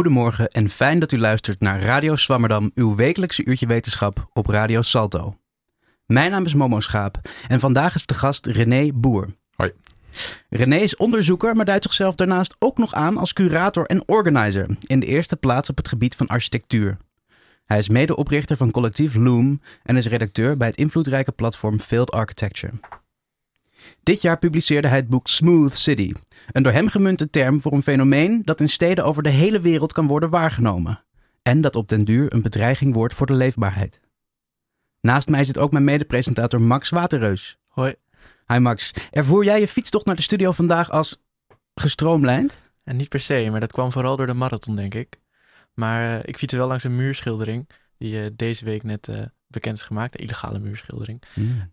Goedemorgen en fijn dat u luistert naar Radio Swammerdam, uw wekelijkse uurtje wetenschap op Radio Salto. Mijn naam is Momo Schaap en vandaag is de gast René Boer. Hoi. René is onderzoeker, maar duidt zichzelf daarnaast ook nog aan als curator en organizer, in de eerste plaats op het gebied van architectuur. Hij is medeoprichter van collectief Loom en is redacteur bij het invloedrijke platform Field Architecture. Dit jaar publiceerde hij het boek Smooth City, een door hem gemunte term voor een fenomeen dat in steden over de hele wereld kan worden waargenomen en dat op den duur een bedreiging wordt voor de leefbaarheid. Naast mij zit ook mijn medepresentator Max Waterreus. Hoi. Hi Max, ervoer jij je fietstocht naar de studio vandaag als gestroomlijnd? En niet per se, maar dat kwam vooral door de marathon, denk ik. Maar uh, ik fietste wel langs een muurschildering die uh, deze week net uh, bekend is gemaakt. Een illegale muurschildering. Mm.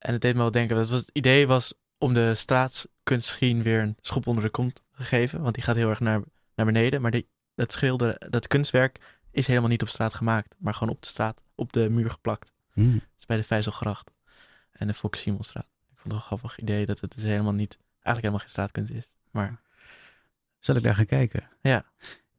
En het deed me wel denken, dat was, het idee was om de staatskunstschien weer een schop onder de kont gegeven. Want die gaat heel erg naar, naar beneden. Maar die, dat schilder, dat kunstwerk is helemaal niet op straat gemaakt. Maar gewoon op de straat, op de muur geplakt. Mm. Dat is bij de Vijzelgracht en de Fox Simonstraat. Ik vond het een grappig idee dat het dus helemaal niet, eigenlijk helemaal geen straatkunst is. Maar... Zal ik daar gaan kijken? Ja.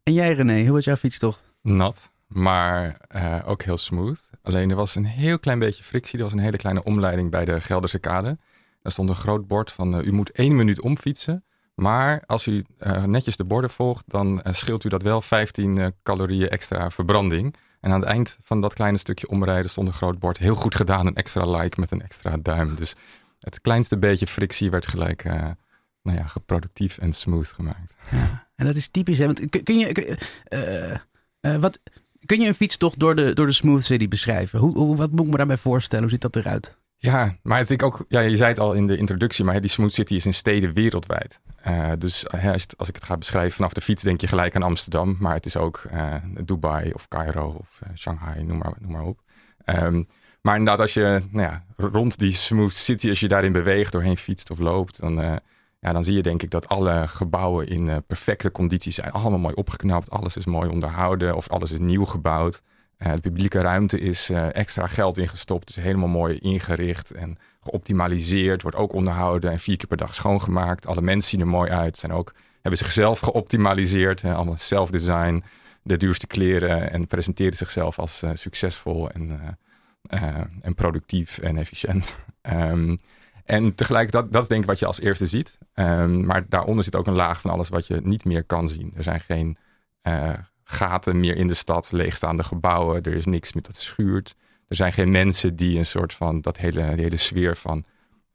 En jij René, hoe was jouw fietstocht? Nat, maar uh, ook heel smooth. Alleen er was een heel klein beetje frictie. Er was een hele kleine omleiding bij de Gelderse Kade. Daar stond een groot bord van uh, u moet één minuut omfietsen. Maar als u uh, netjes de borden volgt, dan scheelt u dat wel 15 calorieën extra verbranding. En aan het eind van dat kleine stukje omrijden stond een groot bord. Heel goed gedaan, een extra like met een extra duim. Dus het kleinste beetje frictie werd gelijk nou ja, geproductief en smooth gemaakt. Ja, en dat is typisch. Hè? Want kun je, wat, kun je een fietstocht door de, door de Smooth City beschrijven? Hoe, wat moet ik me daarbij voorstellen? Hoe ziet dat eruit? Ja, maar het, ik ook, ja, je zei het al in de introductie, maar die Smooth City is in steden wereldwijd. Uh, dus als ik het ga beschrijven vanaf de fiets, denk je gelijk aan Amsterdam. Maar het is ook Dubai of Cairo of Shanghai, noem maar, noem maar op. Um, maar inderdaad, als je nou ja, rond die Smooth City, als je daarin beweegt, doorheen fietst of loopt, dan ja, dan zie je denk ik dat alle gebouwen in uh, perfecte conditie zijn. Allemaal mooi opgeknapt, alles is mooi onderhouden of alles is nieuw gebouwd. Uh, de publieke ruimte is uh, extra geld ingestopt, is helemaal mooi ingericht en geoptimaliseerd. Wordt ook onderhouden en vier keer per dag schoongemaakt. Alle mensen zien er mooi uit, zijn ook, hebben zichzelf geoptimaliseerd. Allemaal self-design, de duurste kleren en presenteren zichzelf als succesvol en, en productief en efficiënt. Um, en tegelijk, dat, dat is denk ik wat je als eerste ziet. Um, maar daaronder zit ook een laag van alles wat je niet meer kan zien. Er zijn geen uh, gaten meer in de stad, leegstaande gebouwen. Er is niks meer dat schuurt. Er zijn geen mensen die een soort van dat hele, die hele sfeer van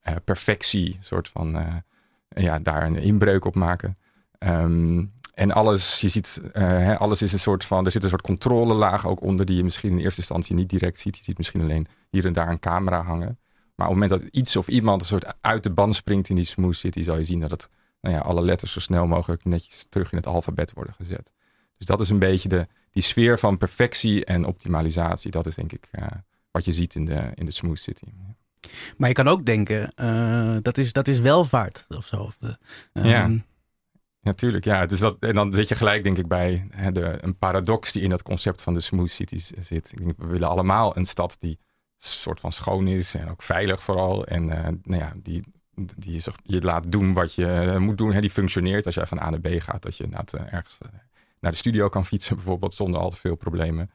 uh, perfectie, soort van uh, ja, daar een inbreuk op maken. Um, en alles, je ziet, alles is een soort van, er zit een soort controlelaag ook onder die je misschien in eerste instantie niet direct ziet. Je ziet misschien alleen hier en daar een camera hangen. Maar op het moment dat iets of iemand een soort uit de band springt in die smooth city, zal je zien dat het, nou ja, alle letters zo snel mogelijk netjes terug in het alfabet worden gezet. Dus dat is een beetje de, die sfeer van perfectie en optimalisatie. Dat is denk ik uh, wat je ziet in de, in de smooth city. Maar je kan ook denken, uh, dat, is, dat is welvaart of zo. Uh, ja. Natuurlijk, ja. Dus dat, en dan zit je gelijk, denk ik, bij hè, de, een paradox die in dat concept van de smooth cities zit. Ik denk, we willen allemaal een stad die soort van schoon is en ook veilig vooral. En uh, nou ja, die, die je, laat doen wat je moet doen. Hè, die functioneert als jij van A naar B gaat. Dat je uh, ergens naar de studio kan fietsen bijvoorbeeld zonder al te veel problemen.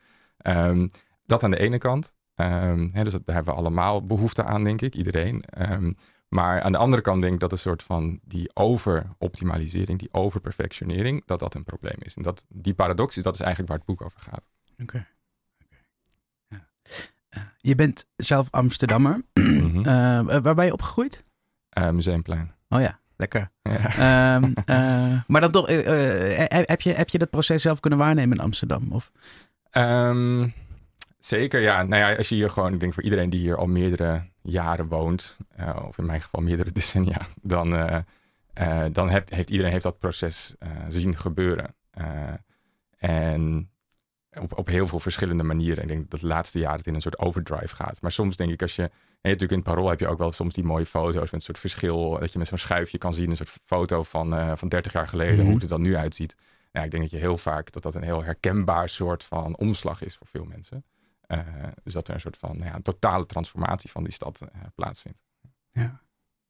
Um, dat aan de ene kant. Um, hè, dus daar hebben we allemaal behoefte aan, denk ik, iedereen. Um, maar aan de andere kant denk ik dat een soort van die overoptimalisering, die overperfectionering, dat dat een probleem is. En dat die paradox is, dat is eigenlijk waar het boek over gaat. Oké. Je bent zelf Amsterdammer. Mhm. uh, waar ben je opgegroeid? Uh, Museumplein. Oh ja, lekker. Ja. Um, uh, maar dan toch, heb, je, heb je dat proces zelf kunnen waarnemen in Amsterdam? Of? Um, zeker, ja. Nou ja, als je hier gewoon, ik denk voor iedereen die hier al meerdere jaren woont, of in mijn geval meerdere decennia, dan, dan heb, heeft iedereen heeft dat proces zien gebeuren. en op, op heel veel verschillende manieren. Ik denk dat de laatste jaren het in een soort overdrive gaat. Maar soms denk ik als je... En natuurlijk in het parool heb je ook wel soms die mooie foto's met een soort verschil. Dat je met zo'n schuifje kan zien, een soort foto van, uh, van 30 jaar geleden, Mhm. hoe het er dan nu uitziet. Ja, ik denk dat je heel vaak dat dat een heel herkenbaar soort van omslag is voor veel mensen. Uh, dus dat er een soort van nou ja, een totale transformatie van die stad uh, plaatsvindt. Ja,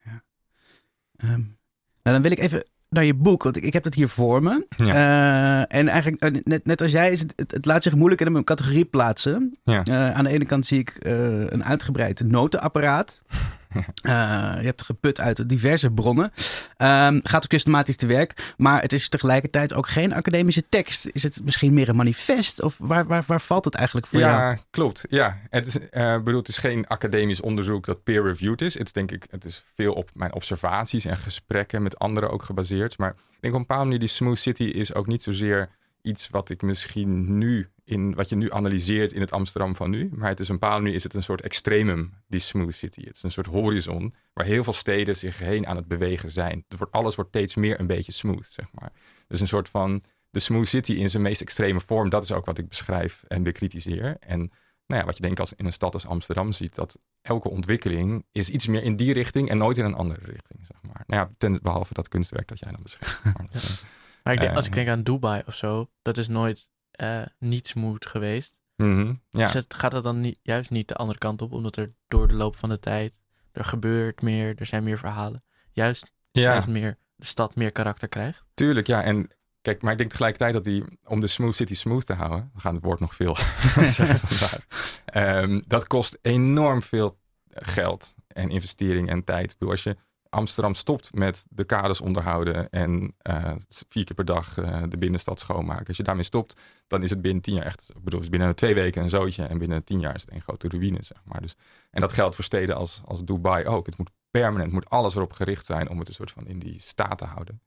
ja. Um, nou, dan wil ik even naar je boek, want ik, ik heb het hier voor me. Ja. Eh, en eigenlijk, eh, net, net als jij, is het, het, het laat zich moeilijk in een categorie plaatsen. Ja. Eh, aan de ene kant zie ik een uitgebreid notenapparaat. Eh, je hebt geput uit diverse bronnen. Ehm, gaat ook systematisch te werk. Maar het is tegelijkertijd ook geen academische tekst. Is het misschien meer een manifest? Of waar, waar, waar valt het eigenlijk voor jou? Ja, klopt. Ja, het is, eh, bedoel, het is geen academisch onderzoek dat peer-reviewed is. Het is denk ik, het is veel op mijn observaties en gesprekken met anderen ook gebaseerd. Maar ik denk op een bepaalde manier, die Smooth City is ook niet zozeer iets wat ik misschien nu in wat je nu analyseert in het Amsterdam van nu. Maar het is een bepaalde manier is het een soort extremum, die Smooth City. Het is een soort horizon waar heel veel steden zich heen aan het bewegen zijn. Er wordt, alles wordt steeds meer een beetje smooth, zeg maar. Dus een soort van de Smooth City in zijn meest extreme vorm. Dat is ook wat ik beschrijf en bekritiseer. En nou ja, wat je denk als in een stad als Amsterdam ziet, dat elke ontwikkeling is iets meer in die richting en nooit in een andere richting, zeg maar. Nou ja, ten, behalve dat kunstwerk dat jij dan beschrijft. Maar eh, Maar ik denk, als ik Eh. denk aan Dubai of zo, dat is nooit eh, niet smooth geweest. mhm, ja. Dus het, gaat het dan niet, juist niet de andere kant op, omdat er door de loop van de tijd, er gebeurt meer, er zijn meer verhalen. Juist, ja. juist meer, de stad meer karakter krijgt. Tuurlijk, ja. En kijk, maar ik denk tegelijkertijd dat die, om de smooth city smooth te houden, we gaan het woord nog veel zeggen Ehm, dat kost enorm veel geld en investering en tijd. Ik bedoel, als je Amsterdam stopt met de kaders onderhouden en eh, vier keer per dag eh, de binnenstad schoonmaken. Als je daarmee stopt, dan is het binnen tien jaar echt, ik bedoel, is binnen twee weken een zootje en binnen tien jaar is het een grote ruïne, zeg maar. Dus, en dat geldt voor steden als, als Dubai ook. Het moet permanent, moet alles erop gericht zijn om het een soort van in die staat te houden.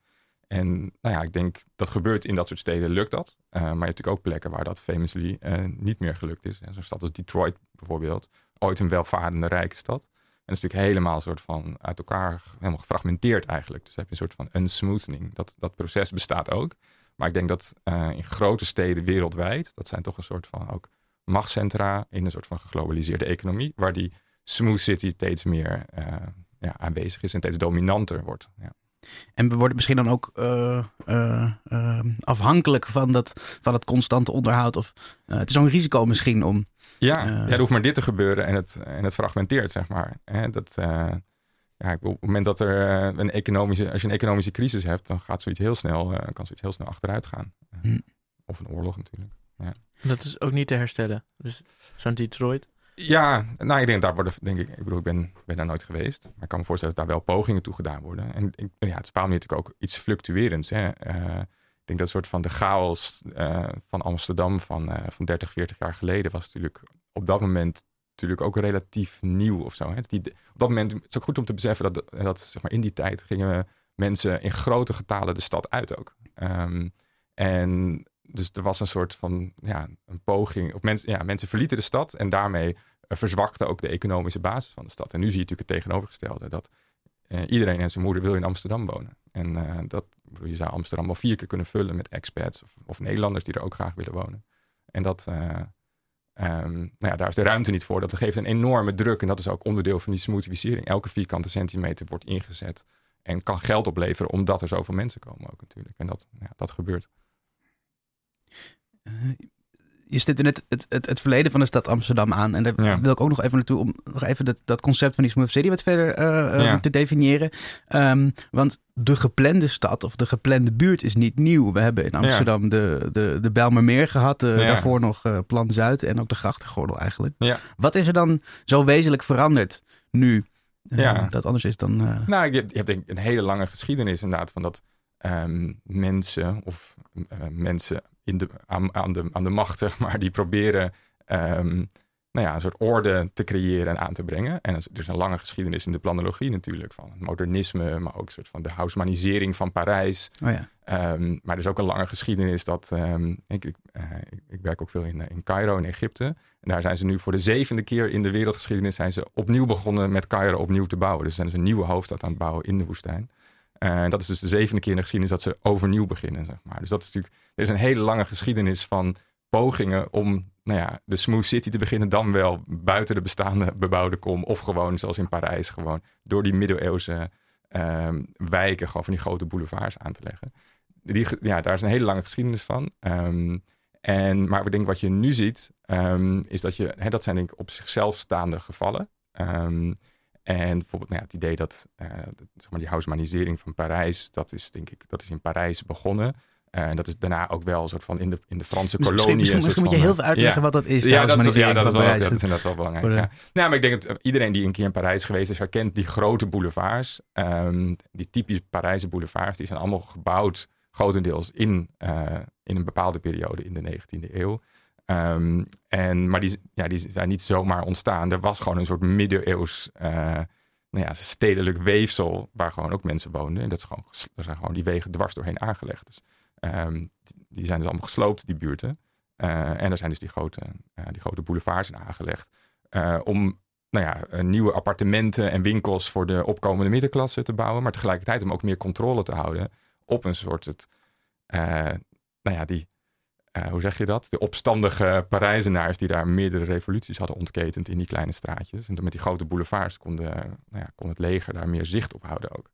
En nou ja, ik denk dat gebeurt in dat soort steden, lukt dat. Eh, maar je hebt natuurlijk ook plekken waar dat famously niet meer gelukt is. Zo'n stad als Detroit bijvoorbeeld, ooit een welvarende rijke stad. En dat is natuurlijk helemaal een soort van uit elkaar, helemaal gefragmenteerd eigenlijk. Dus heb je een soort van unsmoothing. Dat, dat proces bestaat ook. Maar ik denk dat eh, in grote steden wereldwijd, dat zijn toch een soort van ook machtscentra in een soort van geglobaliseerde economie, waar die smooth city steeds meer eh, ja, aanwezig is en steeds dominanter wordt. Ja. En we worden misschien dan ook eh, afhankelijk van, dat, van het constante onderhoud. Of, het is zo'n risico misschien om. Ja, ja, er hoeft maar dit te gebeuren en het, en het fragmenteert, zeg maar. Hè, dat, eh, ja, op het moment dat er eh, een economische, als je een economische crisis hebt, dan gaat zoiets heel snel, eh, kan zoiets heel snel achteruit gaan. Hm. Of een oorlog natuurlijk. Dat is ook niet te herstellen. Dus zo'n Detroit. Ja, nou, ik denk daar worden, denk ik, ik bedoel, ik ben, ben daar nooit geweest, maar ik kan me voorstellen dat daar wel pogingen toe gedaan worden. En ik, ja, het manier natuurlijk ook iets fluctuerends. Hè. Eh, denk dat soort van de chaos eh, van Amsterdam van, eh, van 30, 40 jaar geleden was natuurlijk op dat moment natuurlijk ook relatief nieuw of zo. Die, op dat moment het is ook goed om te beseffen dat, dat zeg maar, in die tijd gingen mensen in grote getalen de stad uit ook. Ehm, en dus er was een soort van ja, een poging. Of mensen, ja, mensen verlieten de stad en daarmee eh, verzwakte ook de economische basis van de stad. En nu zie je natuurlijk het tegenovergestelde. Dat eh, iedereen en zijn moeder wil in Amsterdam wonen. En eh, dat, bedoel, je zou Amsterdam wel vier keer kunnen vullen met expats of, of Nederlanders die er ook graag willen wonen. En dat, eh, ehm, nou ja, daar is de ruimte niet voor. Dat geeft een enorme druk en dat is ook onderdeel van die smoothificering. Elke vierkante centimeter wordt ingezet en kan geld opleveren omdat er zoveel mensen komen ook natuurlijk. En dat, ja, dat gebeurt. Je stipt net het, het, het verleden van de stad Amsterdam aan. En daar Ja. wil ik ook nog even naartoe om nog even dat, dat concept van die Smooth City wat verder eh, eh, Ja. te definiëren. Ehm, want de geplande stad of de geplande buurt is niet nieuw. We hebben in Amsterdam de, de, de Bijlmermeer gehad. eh. Daarvoor nog Plan Zuid en ook de grachtengordel eigenlijk. Ja. Wat is er dan zo wezenlijk veranderd nu? Ja. Dat anders is dan... Nou, je hebt, je hebt denk ik een hele lange geschiedenis inderdaad van dat ehm, mensen of eh, mensen in de, aan, aan, de, aan de macht, zeg maar, die proberen ehm, nou ja, een soort orde te creëren en aan te brengen. En er is- is een lange geschiedenis in de planologie natuurlijk, van het modernisme, maar ook een soort van de Haussmanisering van Parijs. oh ja. Ehm, maar er is ook een lange geschiedenis dat. ik, ik, eh, ik, werk ook veel in, eh, in Cairo in Egypte. En daar zijn ze nu voor de zevende keer in de wereldgeschiedenis zijn ze opnieuw begonnen met Cairo opnieuw te bouwen. Dus ze zijn dus een nieuwe hoofdstad aan het bouwen in de woestijn. En dat is dus de zevende keer in de geschiedenis dat ze overnieuw beginnen. Zeg maar. Dus dat is natuurlijk. Er is een hele lange geschiedenis van pogingen om nou ja, de smooth city te beginnen, dan wel buiten de bestaande bebouwde kom. Of gewoon zoals in Parijs, gewoon door die middeleeuwse ehm, wijken, gewoon van die grote boulevards aan te leggen. Die, ja, daar is een hele lange geschiedenis van. Ehm, en, maar ik denk wat je nu ziet, ehm, is dat je, hè, dat zijn denk ik op zichzelf staande gevallen. Ehm, En bijvoorbeeld nou ja, het idee dat uh, zeg maar die Haussmannisering van Parijs, dat is denk ik, dat is in Parijs begonnen. Uh, en dat is daarna ook wel een soort van in de, in de Franse misschien, kolonie. Misschien, misschien moet je heel veel uitleggen ja. wat dat is. Ja, dat, is, ja, dat, is wel, Parijs. dat is inderdaad wel belangrijk. Ja. Nou, maar ik denk dat iedereen die een keer in Parijs geweest is, herkent die grote boulevards. Um, die typisch Parijse boulevards, die zijn allemaal gebouwd grotendeels in, uh, in een bepaalde periode in de 19e eeuw. Um, en, maar die, ja, die zijn niet zomaar ontstaan. Er was gewoon een soort middeleeuws uh, nou ja, stedelijk weefsel waar gewoon ook mensen woonden. En dat is gewoon, er zijn gewoon die wegen dwars doorheen aangelegd. Dus, um, die zijn dus allemaal gesloopt, die buurten. Uh, en er zijn dus die grote, uh, die grote boulevards aangelegd. Om nou ja, nieuwe appartementen en winkels voor de opkomende middenklasse te bouwen. Maar tegelijkertijd om ook meer controle te houden op een soort het, nou ja, die, uh, hoe zeg je dat? De opstandige Parijzenaars die daar meerdere revoluties hadden ontketend in die kleine straatjes. En met die grote boulevards kon, de, nou ja, kon het leger daar meer zicht op houden ook.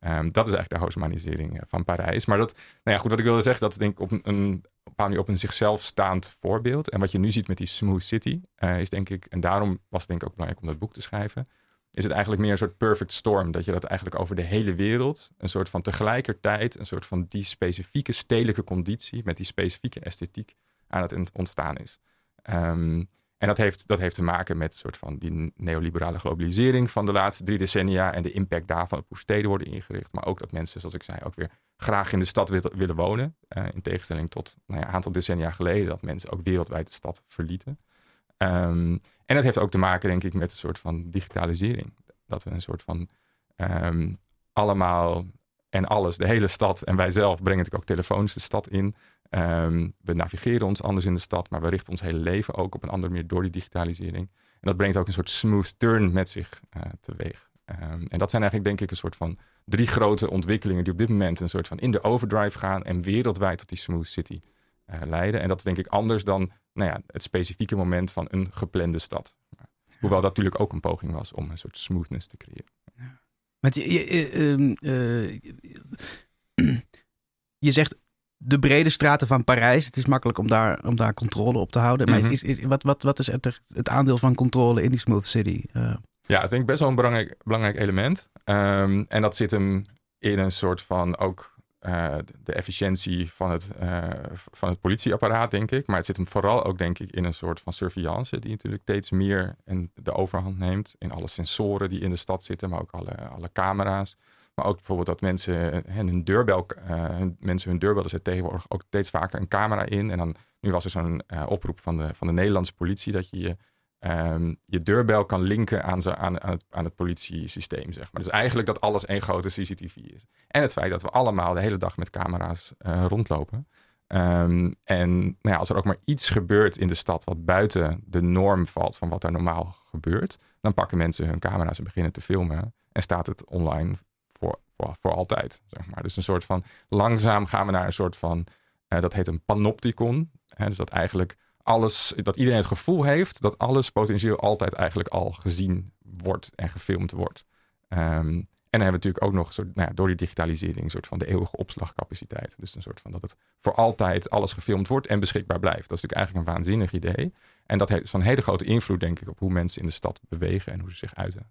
Um, dat is eigenlijk de Haussmannisering van Parijs. Maar dat, nou ja, goed, wat ik wilde zeggen, dat is denk ik op een, op een, op een zichzelf staand voorbeeld. En wat je nu ziet met die Smooth City, uh, is denk ik, en daarom was het denk ik ook belangrijk om dat boek te schrijven, is het eigenlijk meer een soort perfect storm. Dat je dat eigenlijk over de hele wereld, een soort van tegelijkertijd, een soort van die specifieke stedelijke conditie met die specifieke esthetiek aan het ontstaan is. Um, en dat heeft, dat heeft te maken met een soort van die neoliberale globalisering van de laatste drie decennia en de impact daarvan op hoe steden worden ingericht. Maar ook dat mensen, zoals ik zei, ook weer graag in de stad willen, wonen. Uh, in tegenstelling tot nou ja, een aantal decennia geleden dat mensen ook wereldwijd de stad verlieten. Um, en dat heeft ook te maken, denk ik, met een soort van digitalisering. Dat we een soort van um, allemaal en alles, de hele stad en wij zelf brengen natuurlijk ook telefoons de stad in. Um, we navigeren ons anders in de stad, maar we richten ons hele leven ook op een andere manier door die digitalisering. En dat brengt ook een soort smooth turn met zich uh, teweeg. Um, en dat zijn eigenlijk denk ik een soort van drie grote ontwikkelingen die op dit moment een soort van in de overdrive gaan en wereldwijd tot die smooth city uh, leiden. En dat is denk ik anders dan nou ja, het specifieke moment van een geplande stad. Hoewel dat natuurlijk ook een poging was om een soort smoothness te creëren. Ja. Je, je, uh, je zegt de brede straten van Parijs. Het is makkelijk om daar, om daar controle op te houden. Maar mm -hmm. is, is, wat, wat, wat is het, het aandeel van controle in die Smooth City? Uh. Ja, dat denk ik best wel een belangrijk, belangrijk element. Um, en dat zit hem in een soort van ook uh, de efficiëntie van het, uh, van het politieapparaat, denk ik. Maar het zit hem vooral ook, denk ik, in een soort van surveillance, die natuurlijk steeds meer en de overhand neemt. In alle sensoren die in de stad zitten, maar ook alle, alle camera's. Maar ook bijvoorbeeld dat mensen hun deurbel, mensen hun zit tegenwoordig ook steeds vaker een camera in. En dan, nu was er zo'n oproep van de, van de Nederlandse politie dat je je, um, je deurbel kan linken aan, aan, aan, het, aan het politiesysteem, zeg maar. Dus eigenlijk dat alles één grote CCTV is. En het feit dat we allemaal de hele dag met camera's uh, rondlopen. Um, en nou ja, als er ook maar iets gebeurt in de stad wat buiten de norm valt van wat er normaal gebeurt, dan pakken mensen hun camera's en beginnen te filmen en staat het online voor, voor, voor altijd. Zeg maar. Dus een soort van langzaam gaan we naar een soort van, uh, dat heet een panopticon. Hè, dus dat eigenlijk alles, dat iedereen het gevoel heeft dat alles potentieel altijd eigenlijk al gezien wordt en gefilmd wordt. Um, en dan hebben we natuurlijk ook nog nou ja, door die digitalisering een soort van de eeuwige opslagcapaciteit. Dus een soort van dat het voor altijd alles gefilmd wordt en beschikbaar blijft. Dat is natuurlijk eigenlijk een waanzinnig idee. En dat heeft van hele grote invloed, denk ik, op hoe mensen in de stad bewegen en hoe ze zich uiten.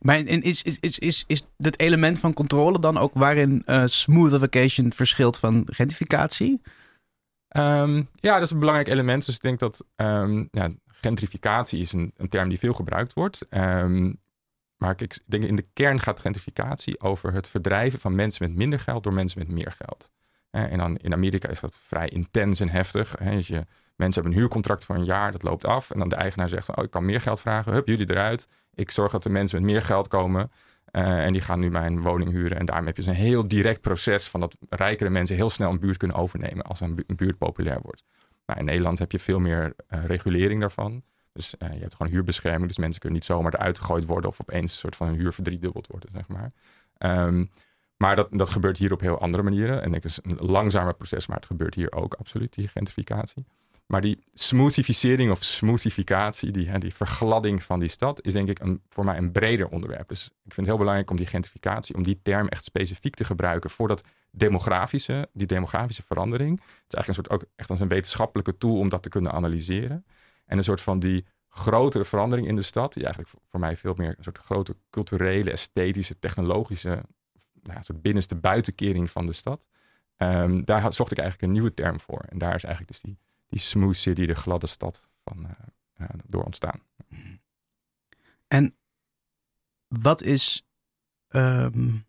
Maar is, is, is, is, is het element van controle dan ook waarin uh, smoothification verschilt van gentrificatie? Um, ja, dat is een belangrijk element. Dus ik denk dat um, ja, gentrificatie is een, een term die veel gebruikt wordt. Um, maar ik denk in de kern gaat gentrificatie over het verdrijven van mensen met minder geld door mensen met meer geld. En dan in Amerika is dat vrij intens en heftig. Als je, mensen hebben een huurcontract voor een jaar, dat loopt af. En dan de eigenaar zegt, oh, ik kan meer geld vragen. Hup, jullie eruit. Ik zorg dat de mensen met meer geld komen. Uh, en die gaan nu mijn woning huren. En daarmee heb je dus een heel direct proces van dat rijkere mensen heel snel een buurt kunnen overnemen als een, bu een buurt populair wordt. Nou, in Nederland heb je veel meer uh, regulering daarvan. Dus uh, je hebt gewoon huurbescherming. Dus mensen kunnen niet zomaar eruit gegooid worden of opeens een soort van huur verdriedubbeld worden, zeg maar. Um, maar dat, dat gebeurt hier op heel andere manieren. En het is een langzamer proces, maar het gebeurt hier ook absoluut, die gentrificatie. Maar die smoothificering of smoothificatie, die, die vergladding van die stad, is denk ik een, voor mij een breder onderwerp. Dus ik vind het heel belangrijk om die gentrificatie, om die term echt specifiek te gebruiken voor dat demografische, die demografische verandering. Het is eigenlijk een soort ook echt als een wetenschappelijke tool om dat te kunnen analyseren. En een soort van die grotere verandering in de stad, die eigenlijk voor mij veel meer een soort grote culturele, esthetische, technologische, nou, soort binnenste buitenkering van de stad. Um, daar zocht ik eigenlijk een nieuwe term voor. En daar is eigenlijk dus die, die smooth city, de gladde stad van uh, uh, door ontstaan. En wat is, um,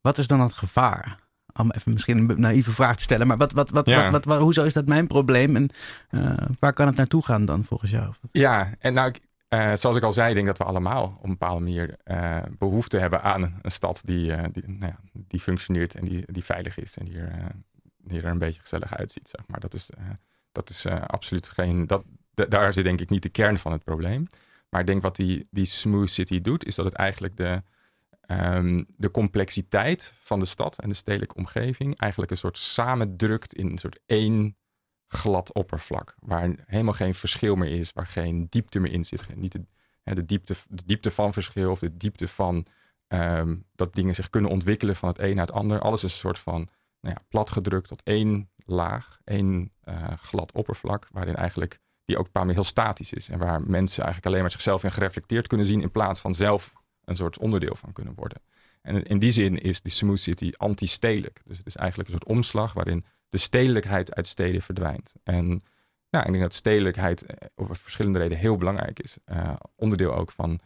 wat is dan het gevaar? Om even misschien een naïeve vraag te stellen, maar wat, wat, wat, ja. wat, wat, hoezo is dat mijn probleem en uh, waar kan het naartoe gaan dan volgens jou? Ja, en nou, uh, zoals ik al zei, ik denk dat we allemaal op een bepaalde manier uh, behoefte hebben aan een stad die, uh, die, nou ja, die functioneert en die, die veilig is en die er, die er een beetje gezellig uitziet. Zeg maar. Dat is, dat is absoluut geen. Dat, daar zit denk ik niet de kern van het probleem. Maar ik denk wat die, die Smooth City doet, is dat het eigenlijk de, um, de complexiteit van de stad en de stedelijke omgeving eigenlijk een soort samendrukt in een soort één glad oppervlak. Waar helemaal geen verschil meer is, waar geen diepte meer in zit. Niet de, de, diepte, de diepte van verschil of de diepte van um, dat dingen zich kunnen ontwikkelen van het een naar het ander. Alles is een soort van nou ja, platgedrukt tot één laag, één uh, glad oppervlak, waarin eigenlijk die ook een paar heel statisch is. En waar mensen eigenlijk alleen maar zichzelf in gereflecteerd kunnen zien in plaats van zelf een soort onderdeel van kunnen worden. En in die zin is die Smooth City anti-stedelijk. Dus het is eigenlijk een soort omslag waarin de stedelijkheid uit steden verdwijnt. En nou, ik denk dat stedelijkheid eh, op verschillende redenen heel belangrijk is. Uh, onderdeel ook van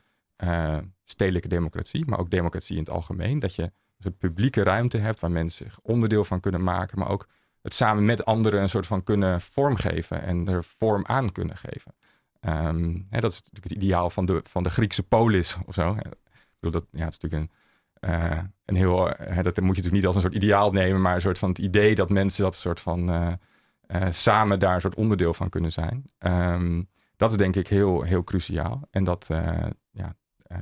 stedelijke democratie, maar ook democratie in het algemeen. Dat je een soort publieke ruimte hebt waar mensen zich onderdeel van kunnen maken, maar ook het samen met anderen een soort van kunnen vormgeven en er vorm aan kunnen geven. Um, hè, dat is natuurlijk het ideaal van de, van de Griekse polis of zo. Ik bedoel, dat ja, het is natuurlijk een uh, een heel, uh, dat moet je natuurlijk niet als een soort ideaal nemen, maar een soort van het idee dat mensen dat soort van uh, samen daar een soort onderdeel van kunnen zijn. Um, dat is denk ik heel, heel cruciaal. En dat, ja,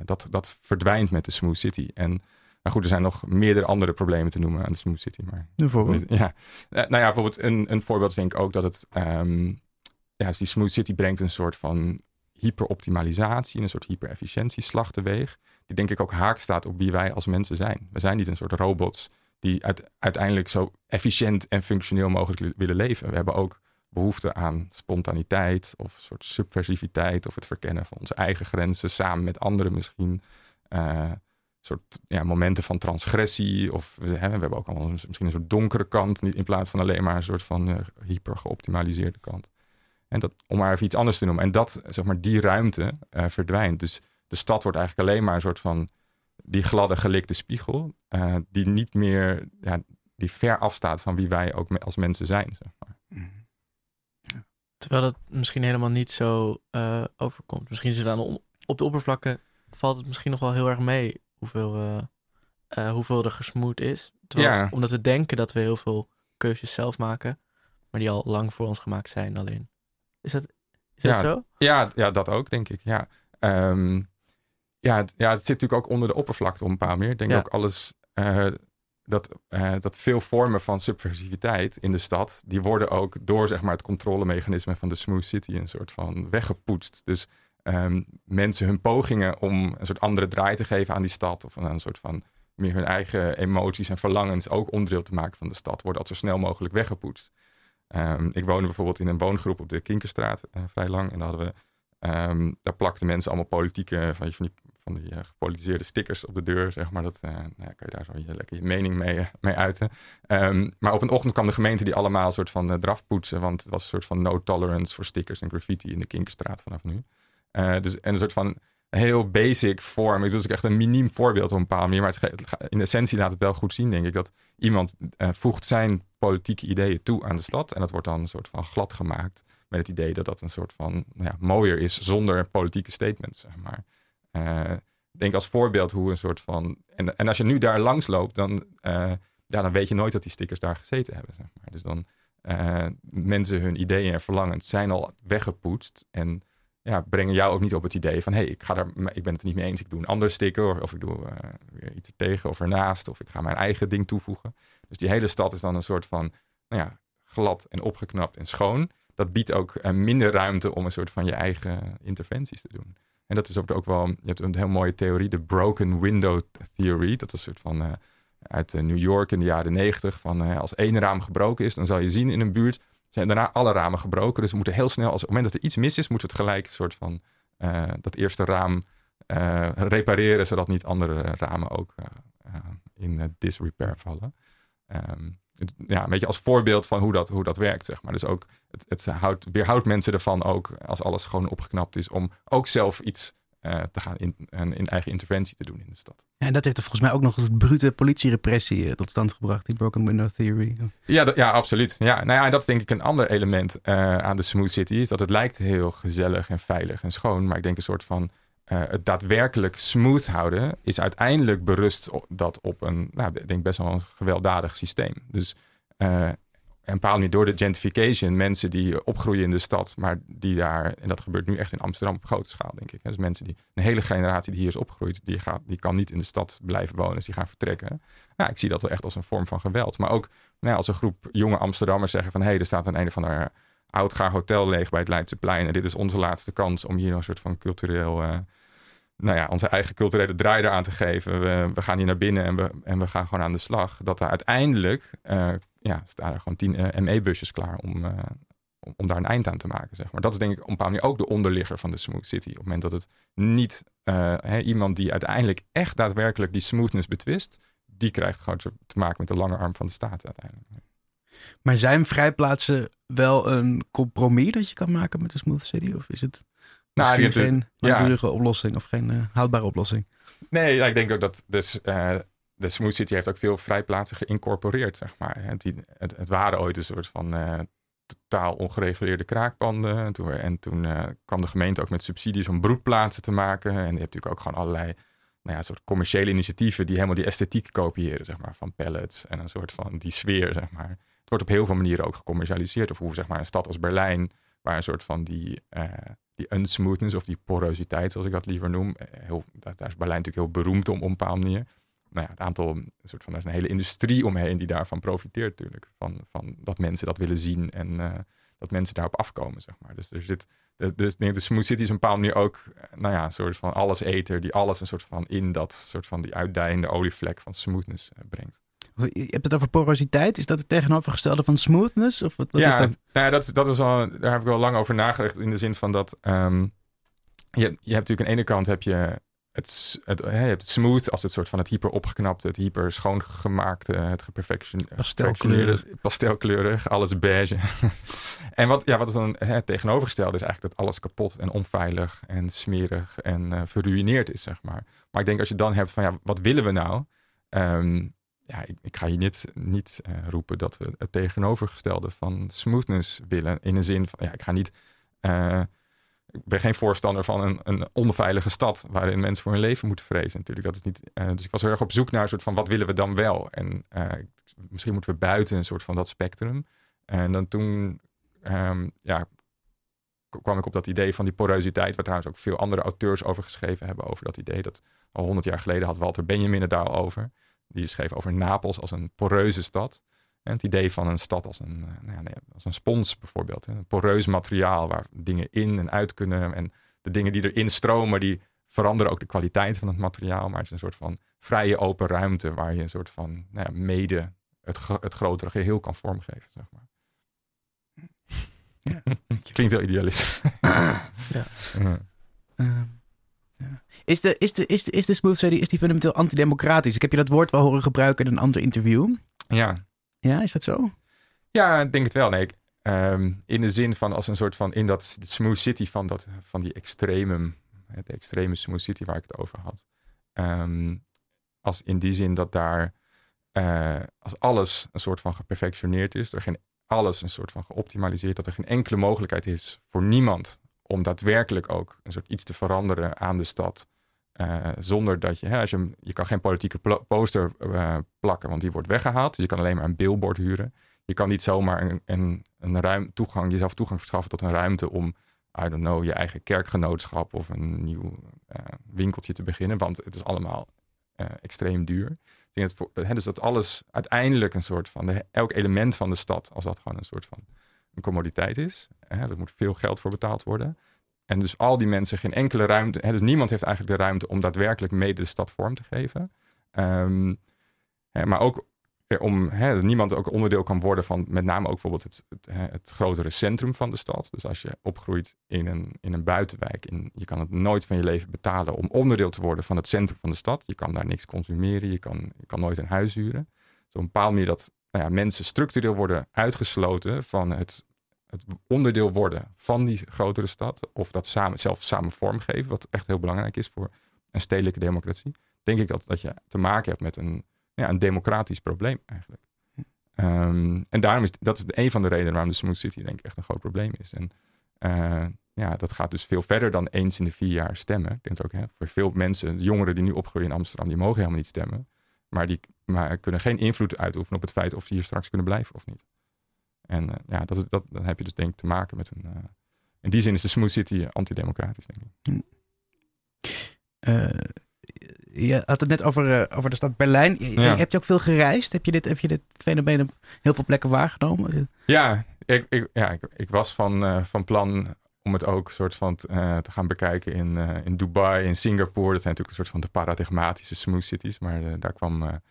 dat, dat verdwijnt met de Smooth City. En nou goed, er zijn nog meerdere andere problemen te noemen aan de Smooth City. Maar, bijvoorbeeld? Ja. nou ja, bijvoorbeeld een, een voorbeeld is denk ik ook dat het, um, ja, dus die Smooth City brengt een soort van hyperoptimalisatie, een soort hyperefficiëntieslag teweeg die denk ik ook haak staat op wie wij als mensen zijn. We zijn niet een soort robots die uiteindelijk zo efficiënt en functioneel mogelijk willen leven. We hebben ook behoefte aan spontaniteit of een soort subversiviteit of het verkennen van onze eigen grenzen samen met anderen misschien. Uh, soort ja, momenten van transgressie of hè, we hebben ook allemaal misschien een soort donkere kant in plaats van alleen maar een soort van uh, hyper geoptimaliseerde kant. En dat, om maar even iets anders te noemen. En dat, zeg maar, die ruimte uh, verdwijnt. Dus de stad wordt eigenlijk alleen maar een soort van die gladde gelikte spiegel, uh, die niet meer, ja, die ver afstaat van wie wij ook als mensen zijn. Zeg maar. Mhm. Terwijl dat misschien helemaal niet zo overkomt. Misschien is het aan op de oppervlakte valt het misschien nog wel heel erg mee hoeveel, uh, hoeveel er gesmoed is. Terwijl, ja. Omdat we denken dat we heel veel keuzes zelf maken, maar die al lang voor ons gemaakt zijn alleen. Is dat, is ja, dat zo? Ja, ja, dat ook denk ik. Ja. Um, ja, het, ja, het zit natuurlijk ook onder de oppervlakte om een paar meer. Ik denk ook alles uh, dat, uh, dat veel vormen van subversiviteit in de stad, die worden ook door zeg maar, het controlemechanisme van de smooth city een soort van weggepoetst. Dus um, mensen hun pogingen om een soort andere draai te geven aan die stad, of een soort van meer hun eigen emoties en verlangens ook onderdeel te maken van de stad, worden al zo snel mogelijk weggepoetst. Um, ik woonde bijvoorbeeld in een woongroep op de Kinkerstraat uh, vrij lang. En daar hadden we Um, daar plakten mensen allemaal politieke, van, van die uh, gepolitiseerde stickers op de deur, zeg maar. Dat uh, nou ja, kan je daar zo je, lekker je mening mee, mee uiten. Maar op een ochtend kwam de gemeente die allemaal een soort van draf poetsen, want het was een soort van no tolerance voor stickers en graffiti in de Kinkerstraat vanaf nu. Dus, en een soort van heel basic vorm. Ik bedoel, het echt een miniem voorbeeld op een paar manier, maar het, in essentie laat het wel goed zien, denk ik, dat iemand voegt zijn politieke ideeën toe aan de stad en dat wordt dan een soort van glad gemaakt met het idee dat dat een soort van nou ja, mooier is zonder politieke statements, zeg maar. Uh, denk als voorbeeld hoe een soort van. En, en als je nu daar langs loopt, dan, ja, dan weet je nooit dat die stickers daar gezeten hebben. Zeg maar. Dus dan mensen hun ideeën en verlangens zijn al weggepoetst. En ja, brengen jou ook niet op het idee van hé, hey, ik, ga daar, ik ben het er niet mee eens. Ik doe een andere sticker. Of ik doe weer iets tegen of ernaast. Of ik ga mijn eigen ding toevoegen. Dus die hele stad is dan een soort van nou ja, glad en opgeknapt en schoon. Dat biedt ook minder ruimte om een soort van je eigen interventies te doen. En dat is ook wel, je hebt een heel mooie theorie, de Broken Window Theory. Dat is een soort van uh, uit New York in de jaren negentig. Van als één raam gebroken is, dan zal je zien in een buurt zijn daarna alle ramen gebroken. Dus we moeten heel snel, als op het moment dat er iets mis is, moeten we het gelijk een soort van dat eerste raam repareren, zodat niet andere ramen ook in disrepair vallen. Um, ja, een beetje als voorbeeld van hoe dat, hoe dat werkt, zeg maar. Dus ook, het, het houdt, weerhoudt mensen ervan ook, als alles gewoon opgeknapt is, om ook zelf iets te gaan in, in eigen interventie te doen in de stad. Ja, en dat heeft er volgens mij ook nog een soort brute politierepressie uh, tot stand gebracht, die Broken Window Theory. Ja, ja absoluut. Ja, nou ja, en dat is denk ik een ander element uh, aan de Smooth City, is dat het lijkt heel gezellig en veilig en schoon, maar ik denk een soort van uh, het daadwerkelijk smooth houden is uiteindelijk berust op, dat op een, nou, ik denk best wel een gewelddadig systeem. Dus uh, en bepaald niet door de gentrification, mensen die opgroeien in de stad, maar die daar, en dat gebeurt nu echt in Amsterdam op grote schaal, denk ik. Dus mensen die, een hele generatie die hier is opgegroeid, die, gaat, die kan niet in de stad blijven wonen, dus die gaan vertrekken. Nou, ik zie dat wel echt als een vorm van geweld. Maar ook nou, als een groep jonge Amsterdammers zeggen van, hé, hey, er staat een een of ander oudgaar hotel leeg bij het Leidseplein en dit is onze laatste kans om hier een soort van cultureel... Uh, nou ja, onze eigen culturele draai eraan te geven. We, gaan hier naar binnen en we, en we gaan gewoon aan de slag. Dat er uiteindelijk uh, ja, staan er gewoon tien uh, ME-busjes klaar om, uh, om, om, daar een eind aan te maken. Zeg maar. Dat is denk ik op een bepaalde manier ook de onderligger van de Smooth City. Op het moment dat het niet hè, iemand die uiteindelijk echt daadwerkelijk die smoothness betwist, die krijgt gewoon te, maken met de lange arm van de staat uiteindelijk. Maar zijn vrijplaatsen wel een compromis dat je kan maken met de Smooth City? Of is het nou, Misschien geen langdurige oplossing of geen houdbare oplossing. Nee, ik denk ook dat dus, de Smooth City heeft ook veel vrijplaatsen geïncorporeerd, zeg maar. Het, het, het waren ooit een soort van uh, totaal ongereguleerde kraakpanden. En toen, en toen kwam de gemeente ook met subsidies om broedplaatsen te maken. En je hebt natuurlijk ook gewoon allerlei nou ja, soort commerciële initiatieven die helemaal die esthetiek kopiëren, zeg maar, van pallets en een soort van die sfeer, zeg maar. Het wordt op heel veel manieren ook gecommercialiseerd. Of hoe zeg maar een stad als Berlijn, waar een soort van die die unsmoothness of die porositeit, zoals ik dat liever noem. Eh, heel, daar is Berlijn natuurlijk heel beroemd om op een bepaalde manier. Nou ja, het aantal, een soort van, er is een hele industrie omheen die daarvan profiteert natuurlijk. Van, van dat mensen dat willen zien en uh, dat mensen daarop afkomen, zeg maar. Dus er zit, dus denk de Smooth City is op een bepaalde manier ook, eh, nou ja, een soort van alleseter die alles een soort van in dat soort van die uitdijende olievlek van smoothness brengt. Je hebt het over porositeit. Is dat het tegenovergestelde van smoothness? Of wat, wat ja, is dat? Nou ja, dat, dat was al, daar heb ik wel lang over nagedacht. In de zin van dat um, je, je hebt natuurlijk aan de ene kant heb je het, het, het smooth als het soort van het hyper opgeknapte, het hyper schoongemaakte, het geperfectioneerde, pastelkleurig, pastelkleurig alles beige. en wat, ja, wat is dan het tegenovergestelde is eigenlijk dat alles kapot en onveilig en smerig en uh, verruineerd is, zeg maar. Maar ik denk als je dan hebt van ja, wat willen we nou? Um, ja, ik, ik, ga hier niet, niet uh, roepen dat we het tegenovergestelde van smoothness willen. In de zin van, ja, ik ga niet. Uh, ik ben geen voorstander van een, een onveilige stad waarin mensen voor hun leven moeten vrezen. Natuurlijk, dat is niet. Uh, dus ik was heel erg op zoek naar een soort van wat willen we dan wel? En misschien moeten we buiten een soort van dat spectrum. En dan toen, um, ja, kwam ik op dat idee van die porositeit, waar trouwens ook veel andere auteurs over geschreven hebben over dat idee. Dat al honderd jaar geleden had Walter Benjamin het daar al over. Die schreef over Napels als een poreuze stad. En het idee van een stad als een, eh, nou ja, als een spons bijvoorbeeld. Een poreus materiaal waar dingen in en uit kunnen. En de dingen die erin stromen, die veranderen ook de kwaliteit van het materiaal. Maar het is een soort van vrije open ruimte waar je een soort van nou ja, mede het, het grotere geheel kan vormgeven. Zeg maar. Ja. Klinkt heel idealistisch. ja. ja. Uh. Is, de, is, de, is, de, is de Smooth City is die fundamenteel antidemocratisch? Ik heb je dat woord wel horen gebruiken in een ander interview. Ja. Ja, is dat zo? Ja, ik denk het wel. Nee, um, in de zin van als een soort van in dat Smooth City van, dat, van die extreme, de extreme Smooth City waar ik het over had. Um, als in die zin dat daar, uh, als alles een soort van geperfectioneerd is, er geen alles een soort van geoptimaliseerd, dat er geen enkele mogelijkheid is voor niemand om daadwerkelijk ook een soort iets te veranderen aan de stad. Uh, zonder dat je, hè, als je, je kan geen politieke poster uh, plakken, want die wordt weggehaald. Dus je kan alleen maar een billboard huren. Je kan niet zomaar een, een, een ruim toegang, jezelf toegang verschaffen tot een ruimte om, I don't know, je eigen kerkgenootschap of een nieuw uh, winkeltje te beginnen. Want het is allemaal extreem duur. Denk hè, dus dat alles uiteindelijk een soort van, de, elk element van de stad, als dat gewoon een soort van een commoditeit is. Hè, er moet veel geld voor betaald worden. En dus al die mensen geen enkele ruimte. Hè, dus niemand heeft eigenlijk de ruimte om daadwerkelijk mede de stad vorm te geven. Um, hè, maar ook om hè, dat niemand ook onderdeel kan worden van met name ook bijvoorbeeld het, het, het grotere centrum van de stad. Dus als je opgroeit in een, in een buitenwijk en je kan het nooit van je leven betalen om onderdeel te worden van het centrum van de stad. Je kan daar niks consumeren, je kan, je kan nooit een huis huren. Dus op een bepaalde manier dat nou ja, mensen structureel worden uitgesloten van het, het onderdeel worden van die grotere stad. Of dat samen, zelf samen vormgeven, wat echt heel belangrijk is voor een stedelijke democratie. Denk ik dat, dat je te maken hebt met een ja, een democratisch probleem eigenlijk. Ehm, en daarom is dat is een van de redenen waarom de Smooth City denk ik echt een groot probleem is. En uh, ja, dat gaat dus veel verder dan eens in de vier jaar stemmen. Ik denk ook hè, voor veel mensen, de jongeren die nu opgroeien in Amsterdam, die mogen helemaal niet stemmen. Maar die maar kunnen geen invloed uitoefenen op het feit of ze hier straks kunnen blijven of niet. En uh, ja, dat, dat, dan heb je dus denk ik te maken met een... Uh, in die zin is de Smooth City antidemocratisch, denk ik. Uh, je had het net over, over de stad Berlijn. Je, ja. Heb je ook veel gereisd? Heb je dit, heb je dit fenomeen op heel veel plekken waargenomen? Ja, ik, ik, ja, ik, ik was van, uh, van plan om het ook soort van uh, te gaan bekijken in, in Dubai, in Singapore. Dat zijn natuurlijk een soort van de paradigmatische smooth cities. Maar daar kwam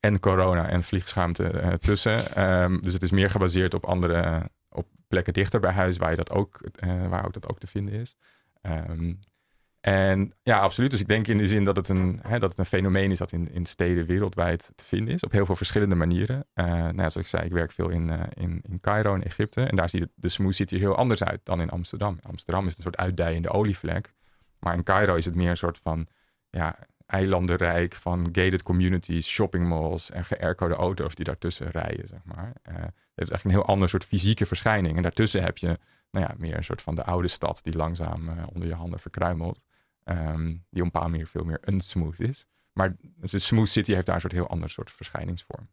en corona en vliegschaamte tussen. Um, dus het is meer gebaseerd op andere op plekken dichter bij huis waar, je dat ook, waar ook dat ook te vinden is. Um, en ja, absoluut. Dus ik denk in de zin dat het een, hè, dat het een fenomeen is dat in, in steden wereldwijd te vinden is. Op heel veel verschillende manieren. Uh, nou, zoals ik zei, ik werk veel in, uh, in, in Cairo in Egypte. En daar ziet de smooth city er heel anders uit dan in Amsterdam. Amsterdam is het een soort uitdijende olievlek. Maar in Cairo is het meer een soort van ja, eilandenrijk van gated communities, shopping malls en geaircode auto's die daartussen rijden, zeg maar. Uh, het is echt een heel ander soort fysieke verschijning. En daartussen heb je nou ja, meer een soort van de oude stad die langzaam onder je handen verkruimelt. Um, die op een bepaalde manier veel meer unsmooth is. Maar de Smooth City heeft daar een soort heel ander soort verschijningsvorm.